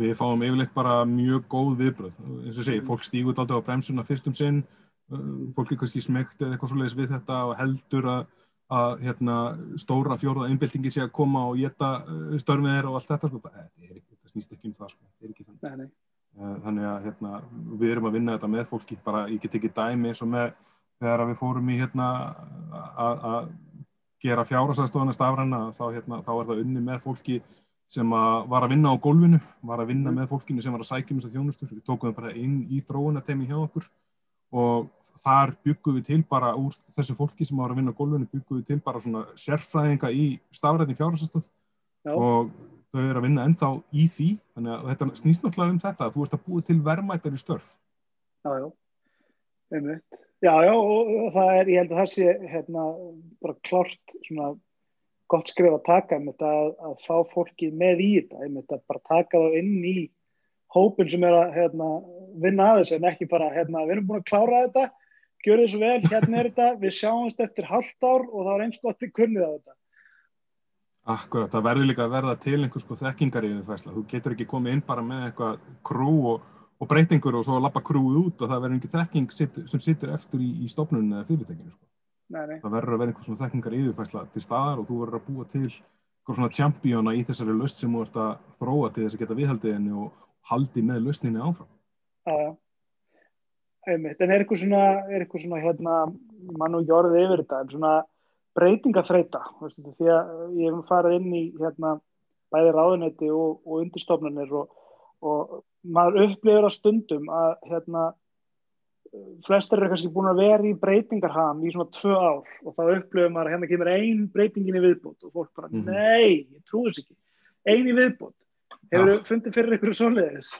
Við fáum yfirleitt bara mjög góð viðbröð. Eins og segi, fólk stígur alltaf á bremsuna fyrstum sinn, fólk er kannski smegt eða eitthvað svoleiðis við þetta og heldur að, að hérna, stóra fjóruða einbildingi sé að koma og geta störmið þeirra og allt þetta. Sko. Það, er ekki, það snýst ekki um það. Sko. Það ekki. Nei, nei. Þannig að hérna, við erum að vinna þetta með fólki. Bara, ég get ekki dæmi eins og með þegar við fórum í hérna að gera fjárhásastofana stafræna þá, hérna, þá er það unni með fólki sem að var að vinna á gólfinu, var að vinna mm. með fólkinu sem var að sækja um þess að þjónustur. Við tókum það bara inn í þróunatemi hjá okkur og þar byggum við til bara úr þessu fólki sem var að vinna á gólfinu, byggum við til bara svona sérfræðinga í stafræni fjárhásastöð og þau eru að vinna ennþá í því, þannig að þetta snýst náttúrulega um þetta, að þú ert að búið til verðmættar í störf. Já, já, einmitt. Já, já, og það er, ég held að það sé hérna bara klart svona gott skrif að taka þetta að, að fá fólkið með í þetta, einmitt að bara taka það inn í hópin sem er að hérna, vinna að þessu en ekki bara, hérna, við erum búin að klára þetta, gjör þessu vel, hérna er þetta, við sjáumst eftir halvt ár og það er eins gott við kunnið á þetta. Akkurat, það verður líka að verða til einhvers sko þekkingar í þessum þú getur ekki komið inn bara með eitthvað krú og, og breytingur og svo að lappa krúið út og það verður ekki þekking sit, sem sittur eftir í, í stofnunum eða fyrirtekinu sko. Það verður að vera einhvers þekkingar í þessum til staðar og þú verður að búa til svona championa í þessari löst sem þú ert að þróa til þess að geta viðhaldiðinni og haldi með löstinni áfram Já, einmitt, en er eitthvað svona, er eitthvað svona hérna, mann og jorðið yfir þetta, en svona breytingaþreita, veistu, því að ég hef farið inn í hérna bæði ráðunetti og, og undirstofnunir og, og maður upplifir á stundum að hérna flestir eru kannski búin að vera í breytingarham í svona tvö ár og þá upplifir maður að hérna kemur ein breytingin í viðbútt og fólk bara, mm -hmm. nei, ég trúi þess ekki. Ein í viðbútt, hefur þau fundið fyrir einhverju svoleiðis?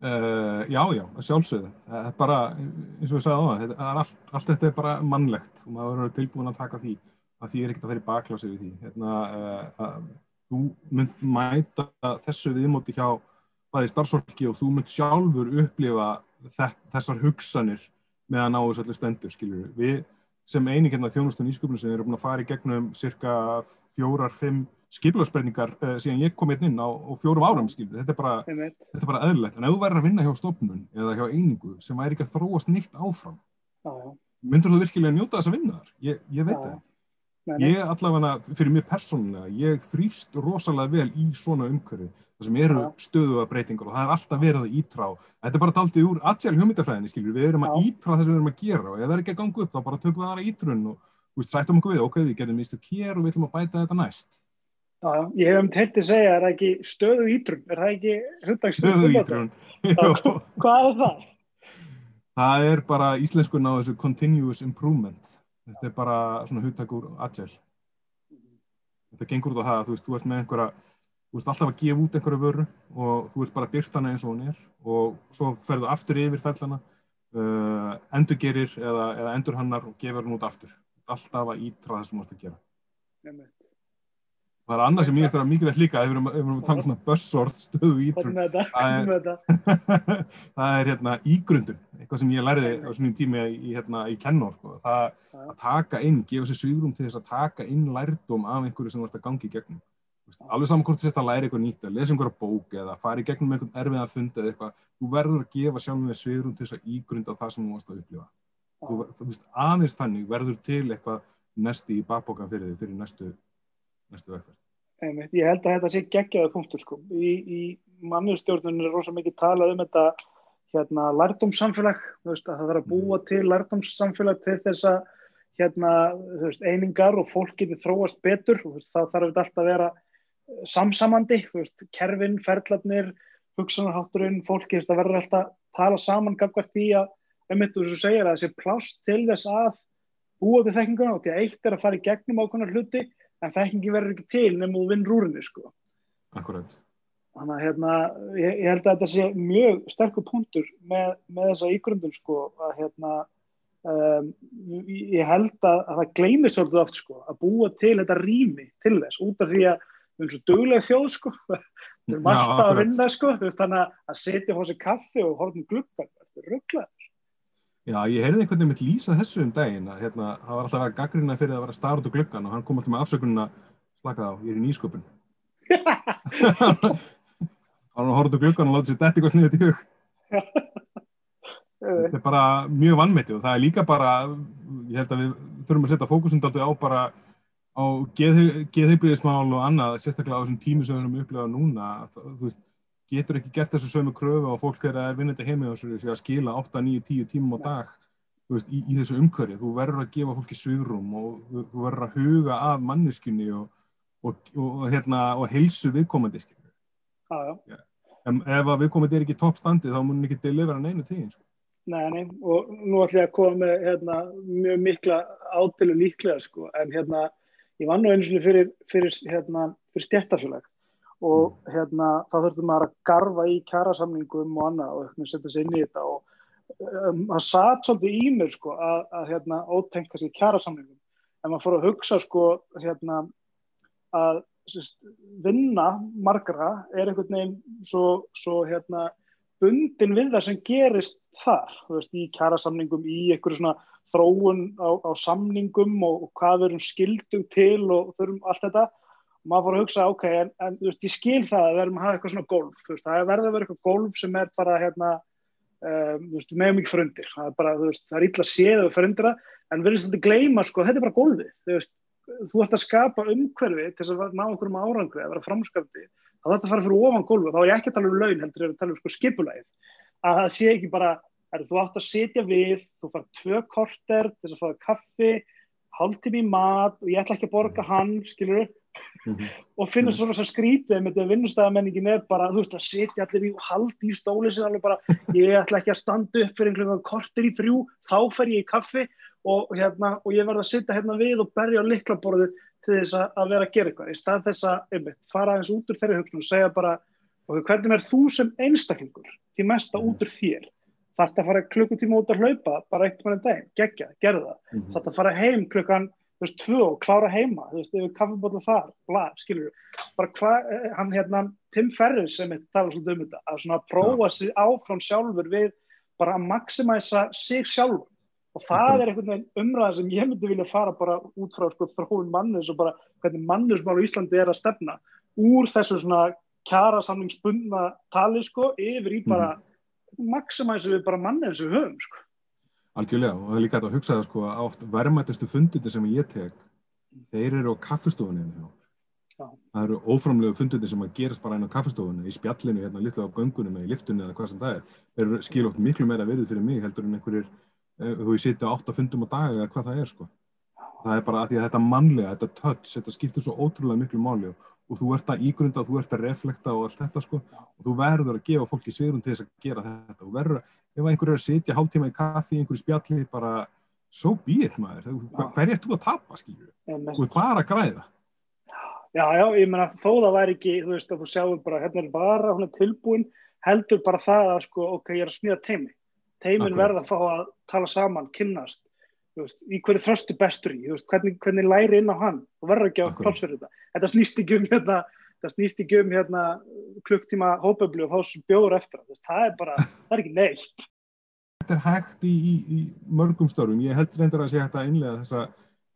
Uh, já, já, sjálfsögðu. Það er bara, eins og við sagðum á það, allt, allt þetta er bara mannlegt og maður er tilbúin að taka því að því er ekkert að í baklási við því. Hérna, uh, að, þú mynd mæta þessu viðmóti hjá bæði starfsfólki og þú mynd sjálfur upplifa þessar hugsanir meðan á þessu öllu stendur, skiljur við. Sem eining hérna þjónustun ísköpunum sem eru búin að fara í gegnum cirka fjórar, fimm skipilagsbreyningar uh, síðan ég kom hérna inn á, fjórum árum skilur, þetta er bara, þetta er bara eðlilegt. En ef þú verður að vinna hjá stofnun eða hjá einingu sem væri ekki að þróast nýtt áfram já, já. myndur þú virkilega njóta þess að vinna þar? Ég, ég veit það ég allavega, fyrir mér persónulega ég þrýfst rosalega vel í svona umhverfi, það sem eru stöðuða breytingar og það er alltaf verið að ítrá þetta er bara daldið úr aðsjálf hugmyndafræðinni skilur, við erum að ítrá það sem við erum að gera og ef það er ekki að ganga upp þá bara tökum við aðra ítrun og sættum okkur við, ok, við gerum mistök hér og við ætlum að bæta þetta næst Já, ég hef um teilt að segja, er það ekki stöðu ítrun? Er það ekki hunddagstöðu stöðu ítrun? [laughs] Hvað er það? Það er bara íslenskun á þessu continuous improvement. Þetta er bara svona hugtakur agile. Þetta gengur út á það að þú veist, þú ert með einhverja, þú ert alltaf að gefa út einhverju vöru og þú ert bara að byrta hana eins og hún er og svo ferðu aftur yfir fellana, uh, endurgerir eða, eða endurhannar og gefur hún út aftur. Alltaf að ítra það sem þú ert að gera. Nefnir. Það er annað sem ég veist að vera mikilvægt líka ef við erum að tala um svona buzzword stöðu ítrun. Það er, [laughs] það er hérna ígrundun, eitthvað sem ég lærði á svona tími í, hérna, í kennor. Sko. Það að taka inn, gefa sér svíðrum til þess að taka inn lærdóm af einhverju sem ert að gangi í gegnum. Alveg saman hvort þú sést að læra eitthvað nýtt, að lesa einhverja bók eða fara í gegnum einhvern erfið að funda eða eitthvað. Þú verður að gefa sjálf með svíðrum til þess að ígrunda það sem þú varst að upplifa. Þú, þú veist, aðeins þannig verður til eitthvað næsti í bakbókan fyrir þig fyrir næstu, næstu vegferð. Einmitt. Ég held að þetta sé geggjaði punktur sko. Í, í mannustjórnunum er rosa mikið talað um þetta hérna, lærdomssamfélag, veist, það þarf að búa til lærdomssamfélag til þess að hérna, veist, einingar og fólk getur þróast betur. Og veist, þá þarf þetta alltaf að vera samsamandi, kerfin, ferðlarnir, hugsanarhátturinn, fólki, það verður alltaf að tala saman gafkvært því að, þetta þú segir að þessi plást til þess að búa til þekkinguna. Og því að eitt er að fara í gegnum ákveðnar hluti en þekkingi verður ekki til nefnum þú vinn rúrinni sko. Akkurat. Þannig að hérna, ég, ég held að þetta sé mjög sterkur punktur með, með þessa ígrundun sko að hérna um, ég held að, að það gleymist svolítið oft sko að búa til þetta rými til þess út af því að við erum svo duglega þjóð sko [laughs] við erum alltaf að vinna sko þannig að setja hósi kaffi og horfum glukkan þetta er rugglaður. Já, ég heyrði einhvern veginn mitt lýsa þessu um daginn að hérna, það var alltaf að vera gaggrina fyrir að vera starf út á gluggan og hann kom alltaf með afsökununa slakað á, ég er í nýsköpun. [laughs] Hann horfði út á gluggan og láti sér detti eitthvað sniðið til hug. Þetta er bara mjög vannmeti og það er líka bara ég held að við þurfum að setja fókusundaldi á bara á geðheilbriðismál og annað, sérstaklega á þessum tími sem við erum upplegað núna, þú veist getur ekki gert þessu sömu kröfu og fólk er að vinnandi heimið og sér að skila 8, 9, 10 tímum á dag veist, í, í þessu umhverju. Þú verður að gefa fólki svigrum og þú, verður að huga að manneskunni og, og, og, hérna, og heilsu viðkomandi. Já, já. Ja. En ef að viðkomandi er ekki í toppstandi þá mun ekki delivera neinu tíðin. Sko. Nei, nei, og nú ætlum ég að koma með hérna, mjög mikla ádelu líklega sko, en hérna, ég var nú eins og fyrir, fyrir, hérna, fyrir stjættafélag og mm. hérna þá þurftum maður að garfa í kjærasamningum og annað og setja sér inn í þetta og um, það satt svolítið í mér sko að, að hérna ótengt kannski kjærasamningum en maður fór að hugsa sko hérna að sérst, vinna margra er einhvern veginn svo, svo hérna bundin við það sem gerist þar, þú veist, í kjærasamningum í einhverju svona þróun á, á samningum og, og hvað við erum skildum til og þurfum allt þetta og maður fór að hugsa, ok, en, en þú veist, ég skil það að við erum að hafa eitthvað svona golf, þú veist, það verður að vera eitthvað golf sem er bara, hérna, um, þú veist, meðum ekki frundir, það er bara, þú veist, það er illa séð og frundira, en við erum svolítið gleyma, sko, þetta er bara golfið, þú veist, þú ert að skapa umhverfi til þess að ná einhverjum árangri, að vera framskapti, þá þetta fara fyrir ofan golfu, þá er ég ekki að tala um laun, heldur ég að tala um sko skipulægið, að það sé ekki bara, er, þú átt að setja við, þú fara tvö korter til þess að fara kaffi, hálftími mat og ég ætla ekki að borga hann, skilur mm -hmm. og finnur svona svo skrítið með þetta vinnustæðamenningin er bara, þú veist, að setja allir í haldi í stóli sem alveg bara, ég ætla ekki að standa upp fyrir einhverjum korter í þrjú, þá fer ég í kaffi og, hérna, og ég verði að sitja hérna við og berja á liklaborðu til þess að vera að gera eitthvað í stað þess að einmitt, fara eins út úr þeirri hugsun og segja bara og hvernig er þú sem einstaklingur því mesta mm. út úr þér þarf það að fara klukkutíma út að hlaupa bara eitt með einn dag, gegja, gerða mm -hmm. þarf það að fara heim klukkan þú veist, tvö og klára heima, þú veist, yfir kaffibótla þar, bla, skilur bara hvað, eh, hann hérna Tim Ferriss sem er talað svolítið um þetta, að svona prófa ja. sig áfram sjálfur við bara að maximæsa sig sjálfur og það okay. er einhvern veginn umræðan sem ég myndi vilja fara bara út frá sko þróun mannus og bara hvernig mannusmál í Íslandi er að stefna úr þessu svona kjara samlingsbundna tali sko yfir í bara mm maksimæsu við bara mannin sem við höfum sko. Algjörlega og það er líka að hugsa það sko að verðmættistu fundinni sem ég tek þeir eru á kaffistofunni það eru óframlegu fundinni sem að gerast bara einn á kaffistofunni í spjallinu hérna litlu á göngunum eða í liftunni eða hvað sem það er. Þeir eru skil oft miklu meira verið fyrir mig heldur en einhverjir eh, þú ég sitja átt að fundum á dag eða hvað það er sko það er bara að því að þetta mannlega, þetta touch þetta skiptir svo ótrúlega miklu máli og og þú ert að ígrunda, þú ert að reflekta og allt þetta sko og þú verður að gefa fólki sviðrum til þess að gera þetta. Og verður að, ef einhverju er að sitja hálftíma í kaffi, einhverju spjalli, bara so be it maður, hver er þú að tapa skilju, þú ert bara að græða. Já, já, ég menna þó það væri ekki, þú veist að þú sjáum bara hérna er bara, hún er tilbúin heldur bara það að sko, ok, ég er að smíða teimi teimin verða að fá að tala saman, kynnast Veist, í hverju þröstu bestur í, veist, hvernig, hvernig læri inn á hann? Og verður ekki á klálsverðu þetta. Þetta snýst ekki um hérna, þetta snýst ekki um hérna klukktíma hópöflu og þá bjóður eftir veist, það er bara, [laughs] það er ekki neitt. Þetta er hægt í, í, í mörgum störfum, ég held reyndar að sé hægt að einlega þessa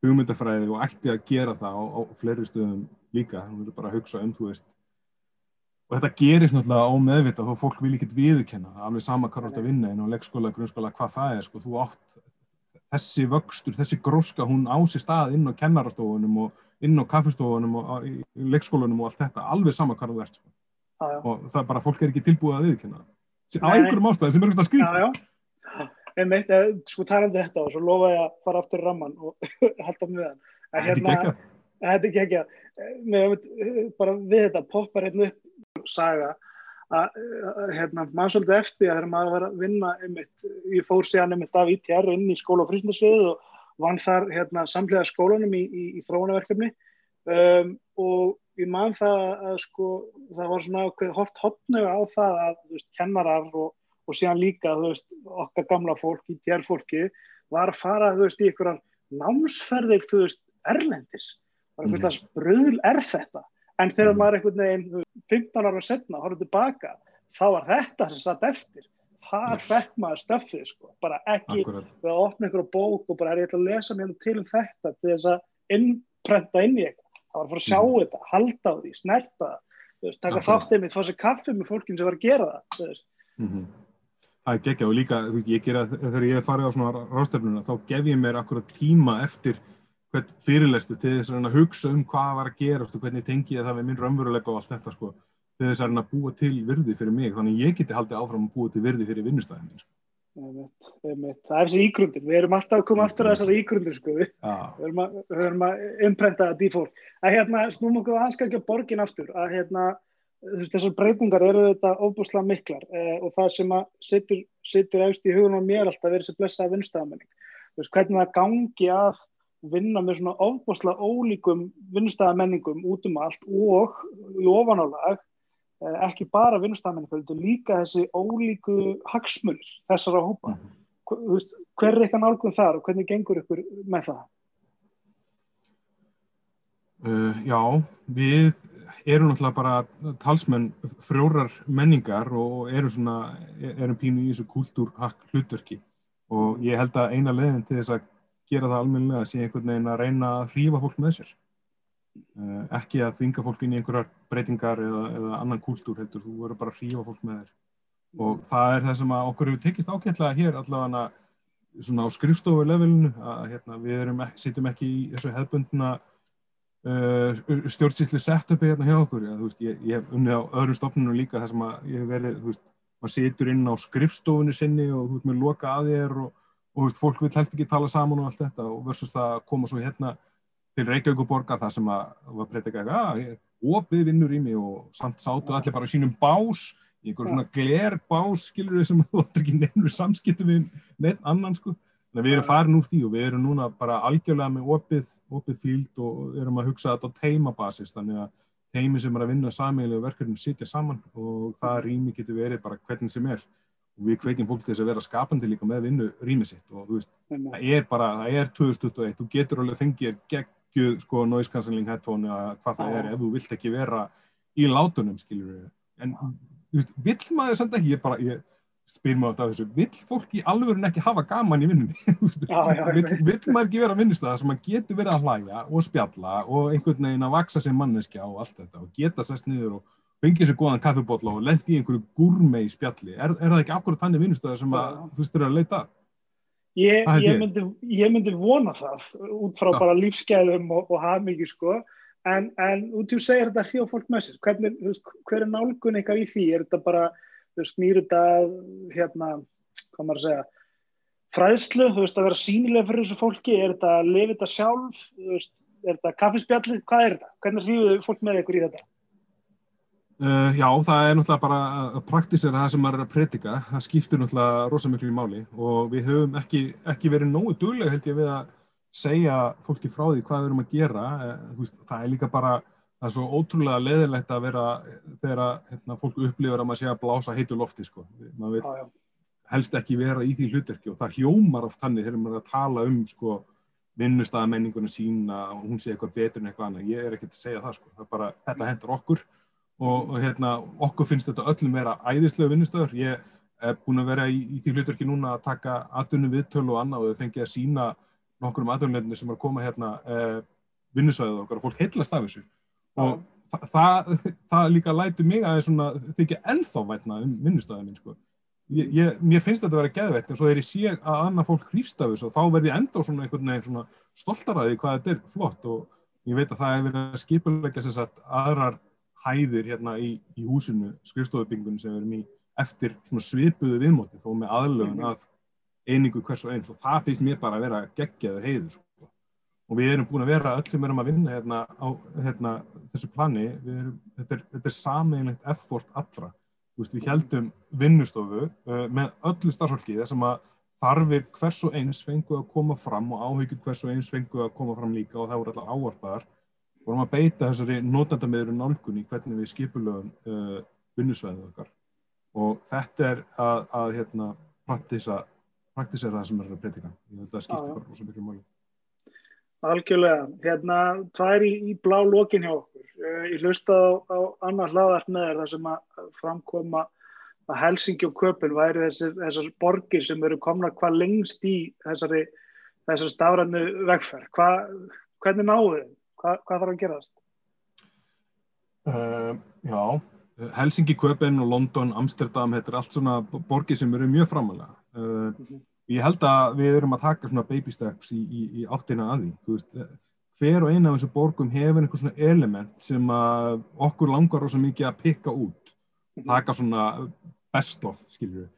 hugmyndafræði og ætti að gera það á, á fleiri stöðum líka, þú verður bara að hugsa um þú veist og þetta gerist náttúrulega á meðvita þó fólk vil ekki viðkenna, alveg sama hvað þú ert að vinna inn á leggskóla, grunnskóla, hvað það er sko, þú átt þessi vöxtur, þessi gróska hún á sér stað inn á kennarastofunum og inn á kaffestofunum og í leikskólanum og allt þetta, alveg sama hvað þú ert sko. ah, og það er bara, fólk er ekki tilbúið að viðkynna á einhverjum ástæði sem er eitthvað skrítið einmitt, sko talandi þetta og svo lofa ég að fara aftur ramman og [laughs] halda með hann. Hérna, þetta er ekki ekki að bara við þetta poppar hérna upp saga að hérna, mann svolítið eftir að þegar maður var að vinna einmitt, ég fór síðan einmitt af ITR inn í skóla og frísundasviðu og vann þar hérna, samlega skólanum í, í, í þróunaverkefni um, og ég mann það að sko það var svona hort hotnögu á það að veist, kennarar og, og síðan líka veist, okkar gamla fólk ITR fólki var að fara veist, í einhverjar námsferðir erlendis. Var einhvern veginn bröðl er þetta en þegar mm. maður einhvern veginn 15 ára setna horfður tilbaka þá var þetta sem satt eftir þar yes. fekk maður stöfið sko bara ekki Akkurat. við að opna einhverju bók og bara er ég ætla að lesa mér til um þetta til þess að innprenta inn í eitthvað það var að fara að sjá mm. þetta, halda á því, snerta það taka þáttið mitt, fá sér kaffi með fólkin sem var að gera það mm -hmm. Það er geggja og líka veist, ég gera, þegar ég er farið á svona rástefnuna þá gef ég mér akkurat tíma eftir hvern fyrirlestu til þess að hugsa um hvað var að gera og hvernig tengi ég það við minn raunveruleika og allt þetta sko, til þess að búa til virði fyrir mig, þannig ég geti haldið áfram að búa til virði fyrir vinnustæðin sko. Það er þessi ígrundir. Við erum alltaf að koma aftur að þessari ígrundir sko. við, erum að, að imprenta það dífól, að hérna snúm okkur að hanska ekki að borgin aftur. Að hérna þessar breytingar eru þetta ofbúslega miklar eh, og það sem að sittur eftir í hugunum mér alltaf verið þessi blessaða vinnstæðamenning hvernig það gangi að vinna með svona ofbosla ólíkum vinnustæðamenningum út um allt og í ofanálag eh, ekki bara vinnustæðamenningum, líka þessi ólíku hagsmur þessara hópa. Mm -hmm. Hver er eitthvað nálgun þar og hvernig gengur ykkur með það? Uh, já, við erum náttúrulega bara talsmenn frjórar menningar og erum svona, erum pínu í þessu kultúrhakk hlutverki og ég held að eina leðin til þess að gera það almennilega að sé einhvern veginn að reyna að hrífa fólk með sér. Uh, ekki að þvinga fólk inn í einhverjar breytingar eða, eða annan kúltúr heldur, þú verður bara að hrífa fólk með þér. Og það er það sem að okkur hefur tekist ákveðlega hér allavega svona á skrifstofu levelinu að hérna, við erum, sittum ekki í þessu hefbundna uh, stjórnsýslu setupi hérna hjá okkur. Ja, veist, ég, ég hef unnið á öðrum stofnunum líka þar sem að ég hef verið, þú veist, maður situr inn á skrifstofunni sinni og þú veist, og, og veist, fólk vil helst ekki tala saman og allt þetta og versus það að koma svo hérna til Reykjavík borgar það sem að var breytið ekki að, opið vinnur í mig og samt sátu allir bara sínum bás í einhver svona glerbás skilur við sem þú ættir ekki nefnur samskiptu við neitt annan sko. Að við erum farin úr því og við erum núna bara algjörlega með opið, opið fíld og erum að hugsa þetta á teimabasis þannig að teimi sem er að vinna sammeilegu verkefnum sitja saman og það rými getur verið bara hvernig sem er og við kveikjum fólk til þess að vera skapandi líka með vinnu rými sitt og þú veist, það er bara, það er 2021, þú getur alveg fengið geggjuð sko cancelling headphone eða hvað það er ef þú vilt ekki vera í látunum skilur við, en vill maður samt ekki, ég bara, ég spyr maður þetta á þessu, vill fólk í alvörun ekki hafa gaman í vinnunni? [laughs] Vill, vill maður ekki vera að vinnust það sem maður getur verið að hlæja og spjalla og einhvern veginn að vaksa sem manneskja og allt þetta og geta sest niður og fengið sér góðan kaffibotla og lendi í einhverju gúrmei spjalli, er, er það ekki akkurat þannig vinnust það sem að þú veist þér að leita Ég, ég, myndi, ég myndi vona það út frá Já. bara lífsgæðum og, og hafmyggi sko En, en út í að segja þetta hljóð fólk með sér, Hvernig, veist, hver er nálgun eitthvað í því? Er þetta bara, snýr þetta, hérna, hvað maður að segja, fræðslu, þú veist, að vera sínilega fyrir þessu fólki? Er þetta að lifa þetta sjálf? Veist, er þetta kaffispjallið? Hvað er þetta? Hvernig hljóðu fólk með ykkur í þetta? Uh, já, það er náttúrulega bara að praktísera það sem maður er að predika. Það skiptir náttúrulega rosamiklu í máli og við höfum ekki, ekki verið nógu duglega held ég við að segja fólki frá því hvað við erum að gera eh, veist, það er líka bara það er svo ótrúlega leðilegt að vera þegar hérna, fólk upplifur að maður sé að blása heitu lofti sko. maður vil ah, helst ekki vera í því hlutverki og það hljómar oft þannig þegar maður er að tala um sko, vinnustæðamenninguna sína og hún sé eitthvað betur en eitthvað annað, ég er ekki að segja það sko. það bara, þetta hendur okkur og, og hérna, okkur finnst þetta öllum vera æðislega vinnustæður, ég er búin að vera í, í því hlutverki núna að taka aðdunum viðtölu og annað og þau fengið að sína nokkur um aðdurleginni sem er að koma hérna eh, vinnusvæðið okkar og fólk heillast af þessu. Og það, það, það líka lætu mig að það þykja ennþá vætna um vinnustæðið minn sko. ég, ég, mér finnst þetta að vera gæðveitt en svo þegar ég sé að annað fólk hrýfst af þessu þá verð ég ennþá svona einhvern veginn svona stoltaraði hvað þetta er flott og ég veit að það hefur verið að skipulegja þess að aðrar hæðir hérna í, í húsinu, skrifstofubingunum sem við erum í eftir svona svipuðu viðmóti þó með aðlöfun mhm. að einingu hvers og eins og það finnst mér bara að vera geggjaður heiður sko. og við erum búin að vera öll sem erum að vinna hérna, á hérna, þessu plani erum, þetta, er, er sameinlegt effort allra veist, við heldum vinnustofu uh, með öllu starfsfólki þessum að þarfir hvers og eins fengu að koma fram og áhyggjum hvers og eins fengu að koma fram líka og það voru alltaf áarpaðar vorum að beita þessari notandamiður nálgunni hvernig við skipulögum uh, vinnusvæðið okkar og þetta er að, að hérna, praktisa praktisera það sem er að predika. Ég held að það skiptir bara rosa miklu máli. Algjörlega. Hérna, það er í, í blá lokin hjá okkur. Eh, ég hlusta á, á annar hlaðart með þér þar sem að framkoma að Helsingi og Köpun væri þessar, þessar borgir sem eru komna hvað lengst í þessari, þessari stafrannu vegferð. Hva, hvernig náðu þau? Hva, hvað þarf að gerast? Uh, já, Helsingi, Köpun og London, Amsterdam, þetta er allt svona borgir sem eru mjög framalega. Uh, mm -hmm. Ég held að við erum að taka svona baby steps í, í, í áttina að því. Veist, hver og eina af þessu borgum hefur einhver svona element sem okkur langar rosa mikið að pikka út. Mhm. Taka svona best of, skiljur við.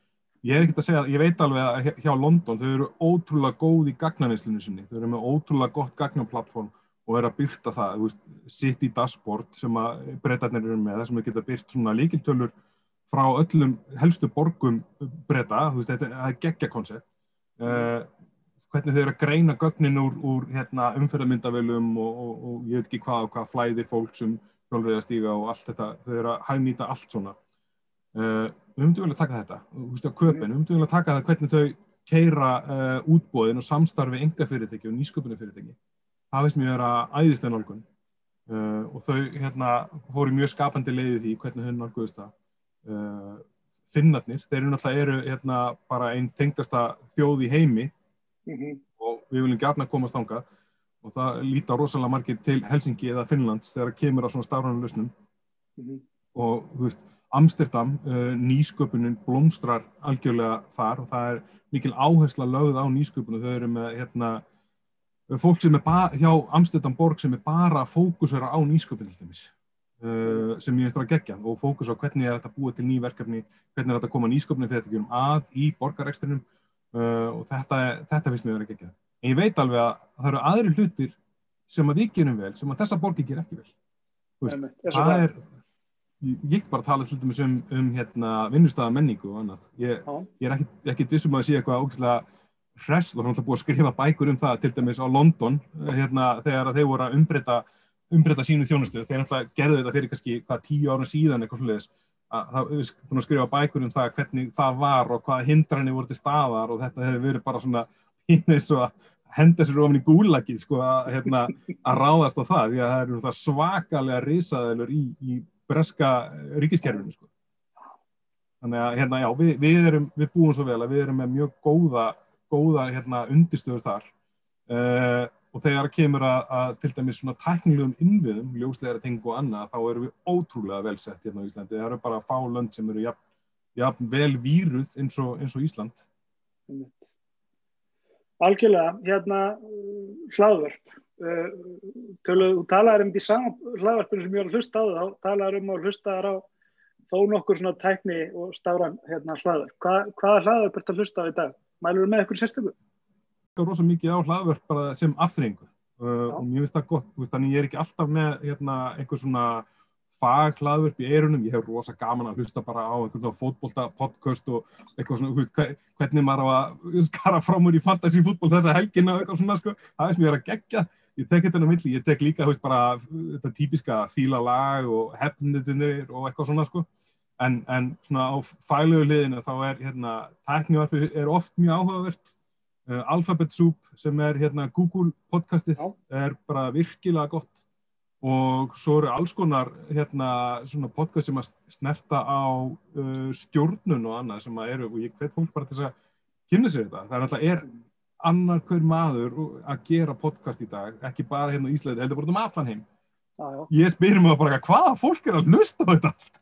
Ég er ekkert að segja, ég veit alveg að hjá London þau eru ótrúlega góð í gagnaneslinu sinni. Þau eru með ótrúlega gott gagnaplattform og er að byrta það, veist, City Dashboard sem að breytarnir eru með, sem þau geta byrt svona líkiltölur frá öllum helstu borgum breyta, þú veist, þetta er geggja koncept. Uh, hvernig þau eru að greina gögnin úr, úr hérna, umferðarmyndavölum og, og, og ég veit ekki hvað og hvað flæðir fólk sem hjálfriðastíga og allt þetta, þau eru að hægnýta allt svona. Uh, við höfum vilja taka þetta, þú veist, á köpun, við höfum vilja taka það hvernig þau keira uh, útbóðin og samstarfi enga fyrirtæki og nýsköpunni fyrirtæki. Það veist mér að æðislega nálgun. Og þau hérna, fóru mjög skapandi leiðið í hvernig þau nálguðist það. Uh, finnarnir, þeir eru náttúrulega eru hérna bara einn tengdasta þjóð í heimi. Mm -hmm. og við viljum gætna komast ánga og það líta rosalega margir til Helsingi eða Finnlands þegar það kemur á svona stafrannu lausnum. Mm -hmm. og þú veist, Amsterdam uh, nýsköpunin blómstrar algjörlega þar. Og það er mikil áhersla lögð á nýsköpunum, þau eru með hérna, fólk sem er bara hjá Amsterdam borg sem er bara að fókusera á nýsköpun til dæmis uh, sem ég finnst að gegja og fókus á hvernig er þetta búið til ný verkefni, hvernig er þetta að koma nýsköpunum fyrir þetta að í borgarekstrinum uh, og þetta, þetta finnst mér að vera gegja en ég veit alveg að það eru aðri hlutir sem að við gerum vel, sem að þessa borgi ger ekki vel. Veist, það er ég get bara að tala dæmis um, um hérna, vinnustæða menningu og annað. Ég, ég er ekkit, ekkit vissum að sé eitthvað ógæslega hress, þá er náttúrulega búið að skrifa bækur um það til dæmis á London hérna, þegar þeir voru að umbreyta umbreyta sínu þjónustu, þeir náttúrulega gerðu þetta fyrir kannski hvað tíu ára síðan eitthvað sluðis að það skrifa bækur um það hvernig það var og hvað hindranir voru til staðar og þetta hefur verið bara svona [laughs] eins og að henda sér ofin í gúlagið sko að, hérna, að ráðast á það. Því að það eru svakalega risaðilur í, í breska ríkiskerfinu sko. Þannig að hérna, já, við, við, erum, við búum svo vel að við erum með mjög góða, góða hérna, undirstöður þar uh, og þegar kemur að, að til dæmis svona tæknilegum innviðum, ljósleira tengu og annað, þá erum við ótrúlega vel sett hérna á Íslandi. Það eru bara fá lönd sem eru jafn, jafn vel víruð eins og, eins og Ísland. Algjörlega, hérna hlaðvörp. Uh, þú talaður um því saman hlaðvarpinu sem ég var að hlusta á það, þá talaður um að hlusta þar á þó nokkur svona tækni og stafran hérna hlaðvörp. Hva, hvaða hlaðvörp ert að hlusta á í dag? Mælur með eitthvað sérstöku? Það er rosa mikið á hlaðvörp bara sem afþreyingu. Uh, og mér finnst það gott, veist, þannig ég er ekki alltaf með hérna, einhver svona fag hlaðvörp í eirunum, ég hef rosa gaman að hlusta bara á einhvern fótbolta podcast og eitthvað svona, veist, hvernig maður á að skara fram úr í fantasy fútból þessa helgina og eitthvað svona, sko, það er sem ég er að gegja. Ég tek þetta á milli, ég tek líka veist, bara þetta típiska fíla lag og hefnitunir og eitthvað svona sko. En, en svona á fælögu liðinu þá er hérna, tæknivarpi er oft mjög áhugavert uh, Alphabet Soup sem er hérna Google podcastið Já. er bara virkilega gott og svo eru alls konar hérna svona podcast sem að snerta á uh, stjórnun og annað sem að eru og ég hvet fólk bara til að kynna sér þetta, það er alltaf er annar hver maður að gera podcast í dag, ekki bara hérna í Íslandi, heldur bara um allan heim. Já, já. Ég spyrir mig bara hvaða fólk er að hlusta á þetta allt.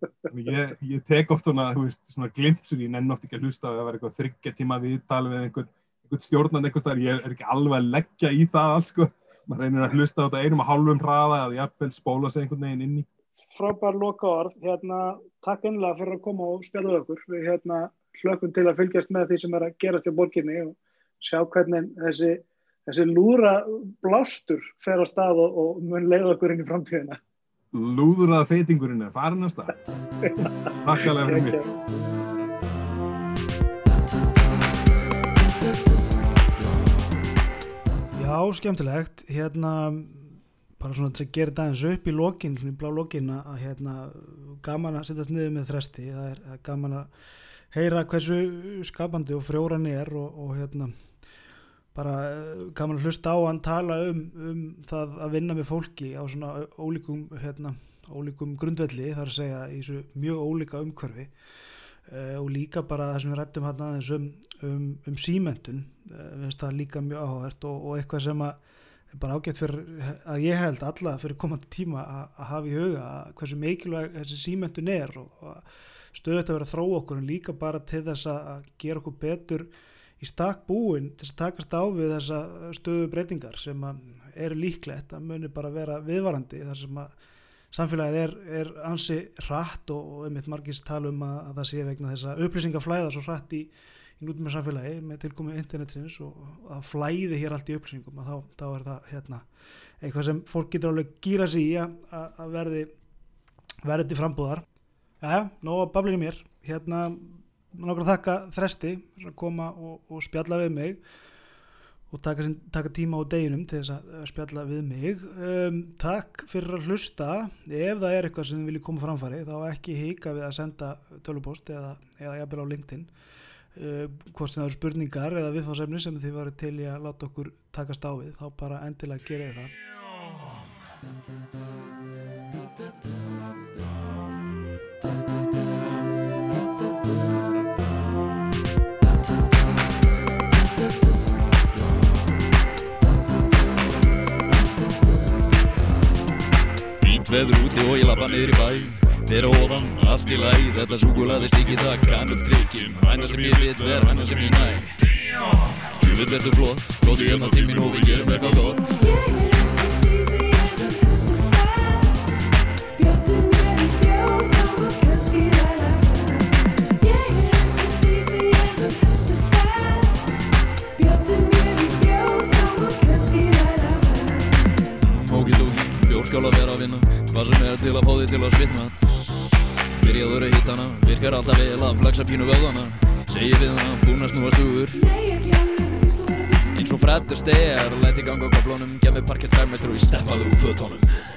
Ég, ég tek oft svona, veist, svona glimpsur, ég nenn oft ekki að hlusta að vera eitthvað þryggja tíma viðtal við einhvern, einhvern stjórnand eitthvað starf, ég er ekki alveg að leggja í það allt sko. Maður reynir að hlusta á þetta einum og hálfum hraða eða jafnvel spóla sig einhvern veginn inn í. Frábær loka orð, hérna, takk einlega fyrir að koma og spjalla okkur. Við hérna hlökkum til að fylgjast með því sem er að gerast í borginni og sjá hvernig þessi, þessi lúra blástur fer á stað og, og mun leiða okkur inn í framtíðina. Lúðurað feitingurinn er farin að stað. Takk alveg fyrir mig. Já, skemmtilegt. Hérna, bara svona að gera þetta eins upp í lokin, í blá lokin að hérna, gaman að sittast niður með þresti. Það það er gaman að heyra hversu skapandi og frjóran er og, og hérna bara gaman að hlusta á hann tala um, um það að vinna með fólki á svona ólíkum hérna, ólíkum grundvelli þar að segja í þessu mjög ólíka umhverfi. Uh, og líka bara það sem við rættum hann aðeins um, um, um símentun uh, finnst það líka mjög áhugavert og, og eitthvað sem að bara ágætt fyrir að ég held alla fyrir komandi tíma að, hafa í huga hversu mikilvæg þessi símentun er og, og stöðut að vera að þróa okkur en líka bara til þess að gera okkur betur í stakk búin til að takast á við þessa stöðu breytingar sem eru líklegt að muni bara vera viðvarandi þar sem að samfélagið er, er ansi hratt og, og einmitt margist tala um að, að það sé vegna þess að upplýsingaflæða svo hratt í, í nútum samfélagi með tilkomi internetsins og að flæði hér allt í upplýsingum að þá, þá er það hérna, eitthvað sem fólk getur alveg gýra sig í að, að verði verði til frambúðar. Jæja, nóg að bablinu mér. Hérna að þakka þresti að koma og, og spjalla við mig og taka, taka tíma á deginum til þess að spjalla við mig. Um, takk fyrir að hlusta. Ef það er eitthvað sem þið viljið koma framfari þá ekki hika við að senda tölupóst eða, eða jafnvel á LinkedIn. Uh, hvort sem það eru spurningar eða viðfáðsefni sem þið varu til í að láta okkur takast á við þá bara endilega gera það fallegt veður úti og ég lappa niður í bæ. Þeirra ofan, allt í læg, þetta súkulaði stíki það kannum tryggjum Hæna sem ég lit ver, hæna sem ég næ. Sjöfur betur flott, góðu hérna til mín og við gerum eitthvað gott Að vera að vinna. Hvað sem er til að fá þig til að svitna. Byrjaður að hitta hana Virkar alltaf vel að flexa pínu vöðana Segir við hana, búin að snúa stugur Eins og Fred Astaire Læt í ganga á kaplónum Gef mig parkett færmestru og ég steppaði úr fötónum